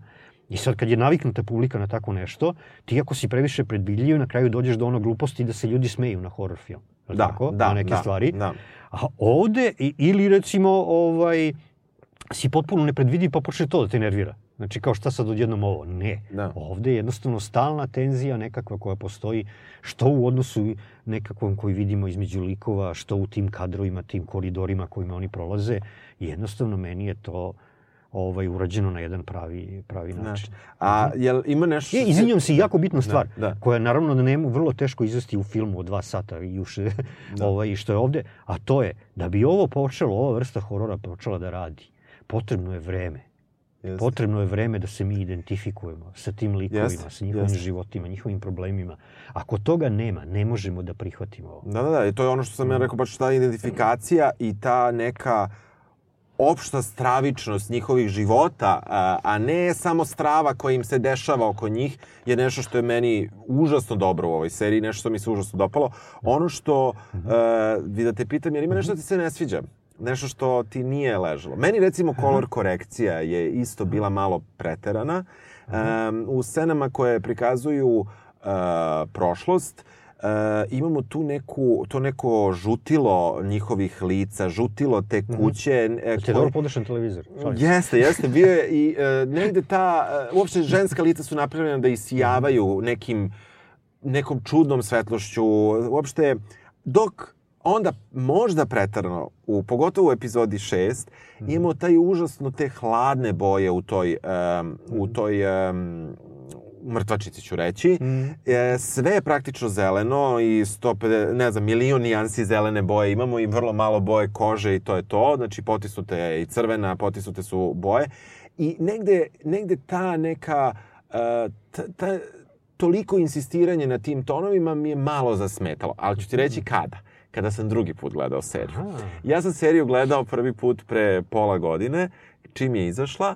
I sad kad je naviknuta publika na tako nešto, ti ako si previše predvidljiv, na kraju dođeš do ono gluposti da se ljudi smeju na horor film.
Da,
tako?
da,
na neke
da,
stvari.
da.
A ovde, ili recimo, ovaj, si potpuno nepredvidiv pa počne to da te nervira. Znači kao šta sad odjednom ovo? Ne.
Da.
Ovde je jednostavno stalna tenzija nekakva koja postoji što u odnosu nekakvom koji vidimo između likova, što u tim kadrovima, tim koridorima kojima oni prolaze. I jednostavno meni je to ovaj, urađeno na jedan pravi, pravi način.
A jel ima nešto...
Je,
se-
izvinjam se, jako bitna stvar,
da.
koja naravno da nemu vrlo teško izvesti u filmu od dva sata i još, (laughs) ovaj, što je ovde, a to je da bi ovo počelo, ova vrsta horora počela da radi, potrebno je vreme.
Jeste.
Potrebno je vreme da se mi identifikujemo sa tim likovima,
Jeste,
sa njihovim
jeste.
životima, njihovim problemima. Ako toga nema, ne možemo da prihvatimo ovo.
Da, da, da, i to je ono što sam ja rekao, baš ta identifikacija i ta neka opšta stravičnost njihovih života, a, a ne samo strava koja im se dešava oko njih, je nešto što je meni užasno dobro u ovoj seriji, nešto što mi se užasno dopalo. Ono što, uh, vi da te pitam, jer ima nešto da ti se ne sviđa? Nešto što ti nije ležalo. Meni recimo kolor korekcija je isto bila malo preterana. Um, u scenama koje prikazuju uh, prošlost, uh, imamo tu neku, to neko žutilo njihovih lica, žutilo te kuće. e,
Da ti je
koje-
dobro podešan televizor. Šalim se.
Jeste, jeste. Bio je i e, negde ta, e, uopšte ženska lica su napravljena da isijavaju nekim, nekom čudnom svetlošću. Uopšte, dok onda možda pretarano, u, pogotovo u epizodi 6, imamo taj užasno te hladne boje u toj, um, u toj um, mrtvačici ću reći. E, sve je praktično zeleno i 150, ne znam, milion nijansi zelene boje. Imamo i vrlo malo boje kože i to je to. Znači, potisnute je i crvena, potisnute su boje. I negde, negde ta neka, uh, ta, ta, toliko insistiranje na tim tonovima mi je malo zasmetalo. Ali ću ti reći kada. Kada sam drugi put gledao seriju. Ja sam seriju gledao prvi put pre pola godine, čim je izašla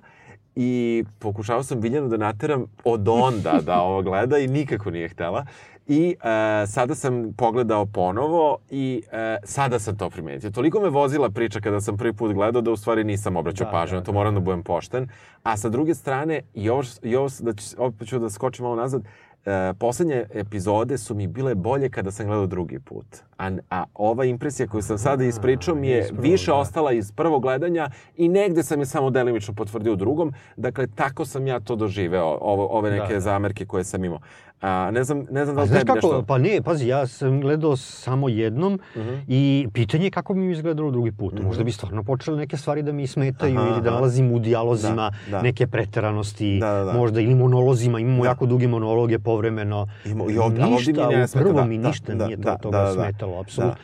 i pokušao sam Viljanu da nateram od onda da ovo gleda i nikako nije htela. I e, sada sam pogledao ponovo i e, sada sam to primetio. Toliko me vozila priča kada sam prvi put gledao da u stvari nisam obraćao
Da,
pažnju,
da,
na to
da,
moram da budem pošten. A sa druge strane, i ovo, i ovo da ću, opet ću da skočim malo nazad, e, poslednje epizode su mi bile bolje kada sam gledao drugi put. A, a ova impresija koju sam sada ispričao mi je
prvog,
više
da.
ostala iz prvog gledanja i negde sam je samo delimično potvrdio u drugom. Dakle, tako sam ja to doživeo, ovo, ove neke
Da, da.
zamerke koje sam imao. A, ne znam, ne znam da li
znaš
tebi
kako,
nešto...
pa ne, pazi, ja sam gledao samo jednom
Mhm.
i pitanje je kako bi mi izgledalo drugi put. Možda bi stvarno počele neke stvari da mi smetaju
Aha,
ili da nalazim u dijalozima
Da, da.
neke preteranosti,
Da, da, da.
možda ili monolozima, imamo
Da.
jako duge monologe povremeno.
Ima- i ovde- ali ovde mi
ništa,
ne smeta,
prvom
da,
mi
da,
ništa
da,
nije to
da,
toga
da, da.
smetalo, apsolutno.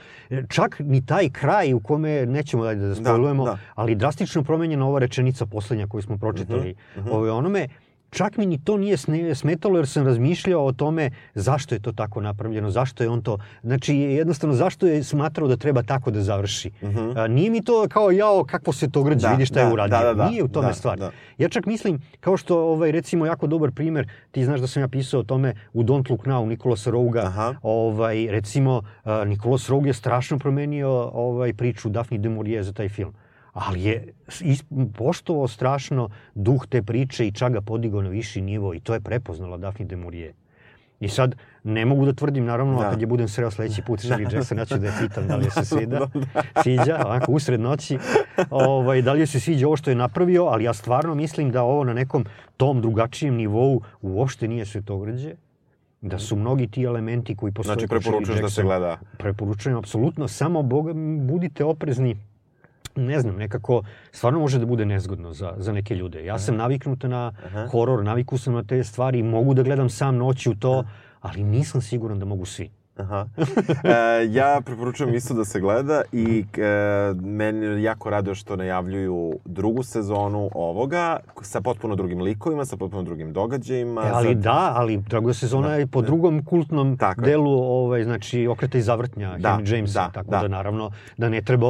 Čak ni taj kraj u kome, nećemo dalje da spojlujemo,
da.
ali drastično promenjena ova rečenica poslednja koju smo pročitali
Mhm,
ove onome, čak mi ni to nije smetalo jer sam razmišljao o tome zašto je to tako napravljeno, zašto je on to, znači jednostavno zašto je smatrao da treba tako da završi. A, nije mi to kao jao kakvo se to grđe,
Mhm. Da,
vidi šta je
da,
uradio.
da, da, da,
nije u tome
da,
stvar.
da.
Ja čak mislim, kao što ovaj, recimo jako dobar primer, ti znaš da sam ja pisao o tome u Don't Look Now Nikolasa Rouga,
Aha.
ovaj, recimo uh, Nikolas Roug je strašno promenio ovaj, priču Daphne de Maurier za taj film. Ali je poštovao strašno duh te priče i čak ga podigao na viši nivo i to je prepoznala Daphne de Maurier. I sad, ne mogu da tvrdim, naravno,
Da.
kad je budem sreo sledeći put Shirley Jackson, ja ću da je pitam da li je se svida, sviđa, onako usred noći, ovaj, da li je se sviđa ovo što je napravio, ali ja stvarno mislim da ovo na nekom tom drugačijem nivou uopšte nije svetogrđe, da su mnogi ti elementi koji postoje
Znači, preporučuješ da se gleda.
Preporučujem, apsolutno, samo boga, budite oprezni, ne znam, nekako stvarno može da bude nezgodno za, za neke ljude. Ja sam naviknuta na horor, naviku sam na te stvari, mogu da gledam sam noći u to, ali nisam siguran da mogu svi.
Aha. E, ja preporučujem isto da se gleda i e, meni jako raduje što najavljuju drugu sezonu ovoga sa potpuno drugim likovima, sa potpuno drugim događajima.
E, ali
Sad-
da, ali druga sezona je po drugom kultnom
Tako
delu, ovaj, znači, okreta i zavrtnja
Da,
Henry Jamesa,
da,
tako
da.
da. naravno da ne treba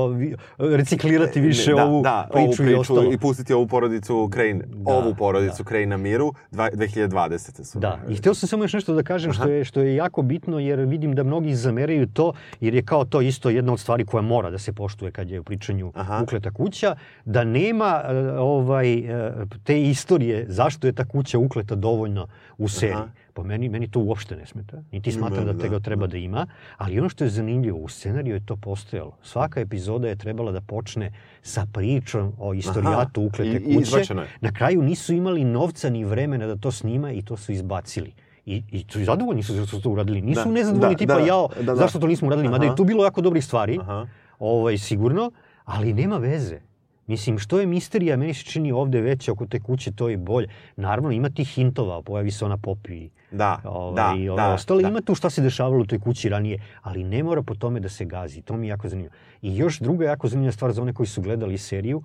reciklirati više
da,
ovu
da,
priču,
ovu
i ostalo.
i pustiti ovu porodicu Crane,
Da,
ovu porodicu
da.
Crane na miru, dva- 2020. su.
Da, i hteo sam samo još nešto da kažem što je, što je jako bitno, jer vidim da mnogi zameraju to, jer je kao to isto jedna od stvari koja mora da se poštuje kad je u pričanju
Aha.
ukleta kuća, da nema e, ovaj, e, te istorije zašto je ta kuća ukleta dovoljno u seriji.
Aha.
Po meni, meni to uopšte ne smeta. Niti
Ni
smatram da
meni,
te
da,
ga treba da ima. Ali ono što je zanimljivo, u scenariju je to postojalo. Svaka epizoda je trebala da počne sa pričom o istorijatu
Aha.
uklete
I- i
kuće.
izbačeno je.
Na kraju nisu imali novca ni vremena da to snima i to su izbacili. I, i i zadovoljni su što su to uradili. Nisu
Da,
nezadovoljni
da,
tipa
da,
jao,
da, da.
zašto to nismo uradili, mada je tu bilo jako dobrih stvari,
Aha.
ovaj, sigurno, ali nema veze. Mislim, što je misterija, meni se čini ovde veća oko te kuće, to je bolje. Naravno, ima tih hintova, pojavi se ona Popi
Da,
ovaj,
da,
i ovo
da,
ostalo.
da.
Ima tu šta se dešavalo u toj kući ranije, ali ne mora po tome da se gazi. To mi je jako zanimljivo. I još druga jako zanimljiva stvar za one koji su gledali seriju,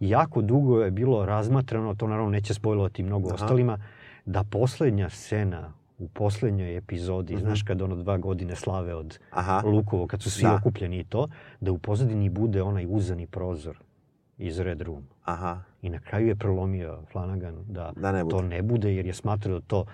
jako dugo je bilo razmatrano, to naravno neće spojlovati mnogo
Aha.
ostalima, da poslednja scena u poslednjoj epizodi, znaš kad ono dva godine slave od.
Aha.
Lukovo, kad su svi
Da.
okupljeni i to, da u pozadini bude onaj uzani prozor iz Red Room.
Aha.
I na kraju je prolomio Flanagan da,
Da ne bude.
to ne bude, jer je smatrao da to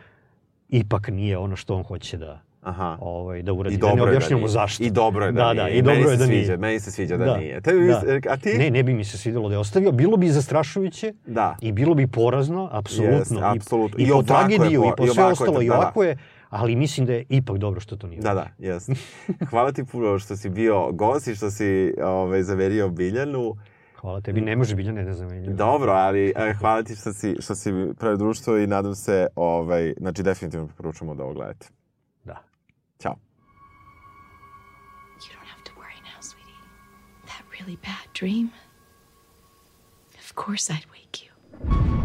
ipak nije ono što on hoće da,
Aha.
ovaj, da uradi.
I
da ne
dobro je da
objašnjamo
nije.
zašto.
I dobro je da,
da,
nije.
Da, i dobro
meni
je da
sviđa,
nije.
Meni se sviđa da, nije. Tebi,
da.
A ti?
Ne, ne bi mi se svidelo da je ostavio. Bilo bi zastrašujuće
Da.
i bilo bi porazno, apsolutno.
Jeste, apsolutno.
I,
I
i po
je
tragediju,
po-
i po
i
sve
ovako je
ostalo, i
da, da.
ovako je, ali mislim da je ipak dobro što to nije.
Da, da, jes. (laughs) Hvala ti puno što si bio gost i što si ovaj, zaverio Biljanu.
Hvala tebi, ne može Biljana ne znam.
Dobro, ali e, hvala ti što si, što si pravi društvo i nadam se, ovaj, znači definitivno preporučujemo da ovo gledate.
really bad dream, of course I'd wake you.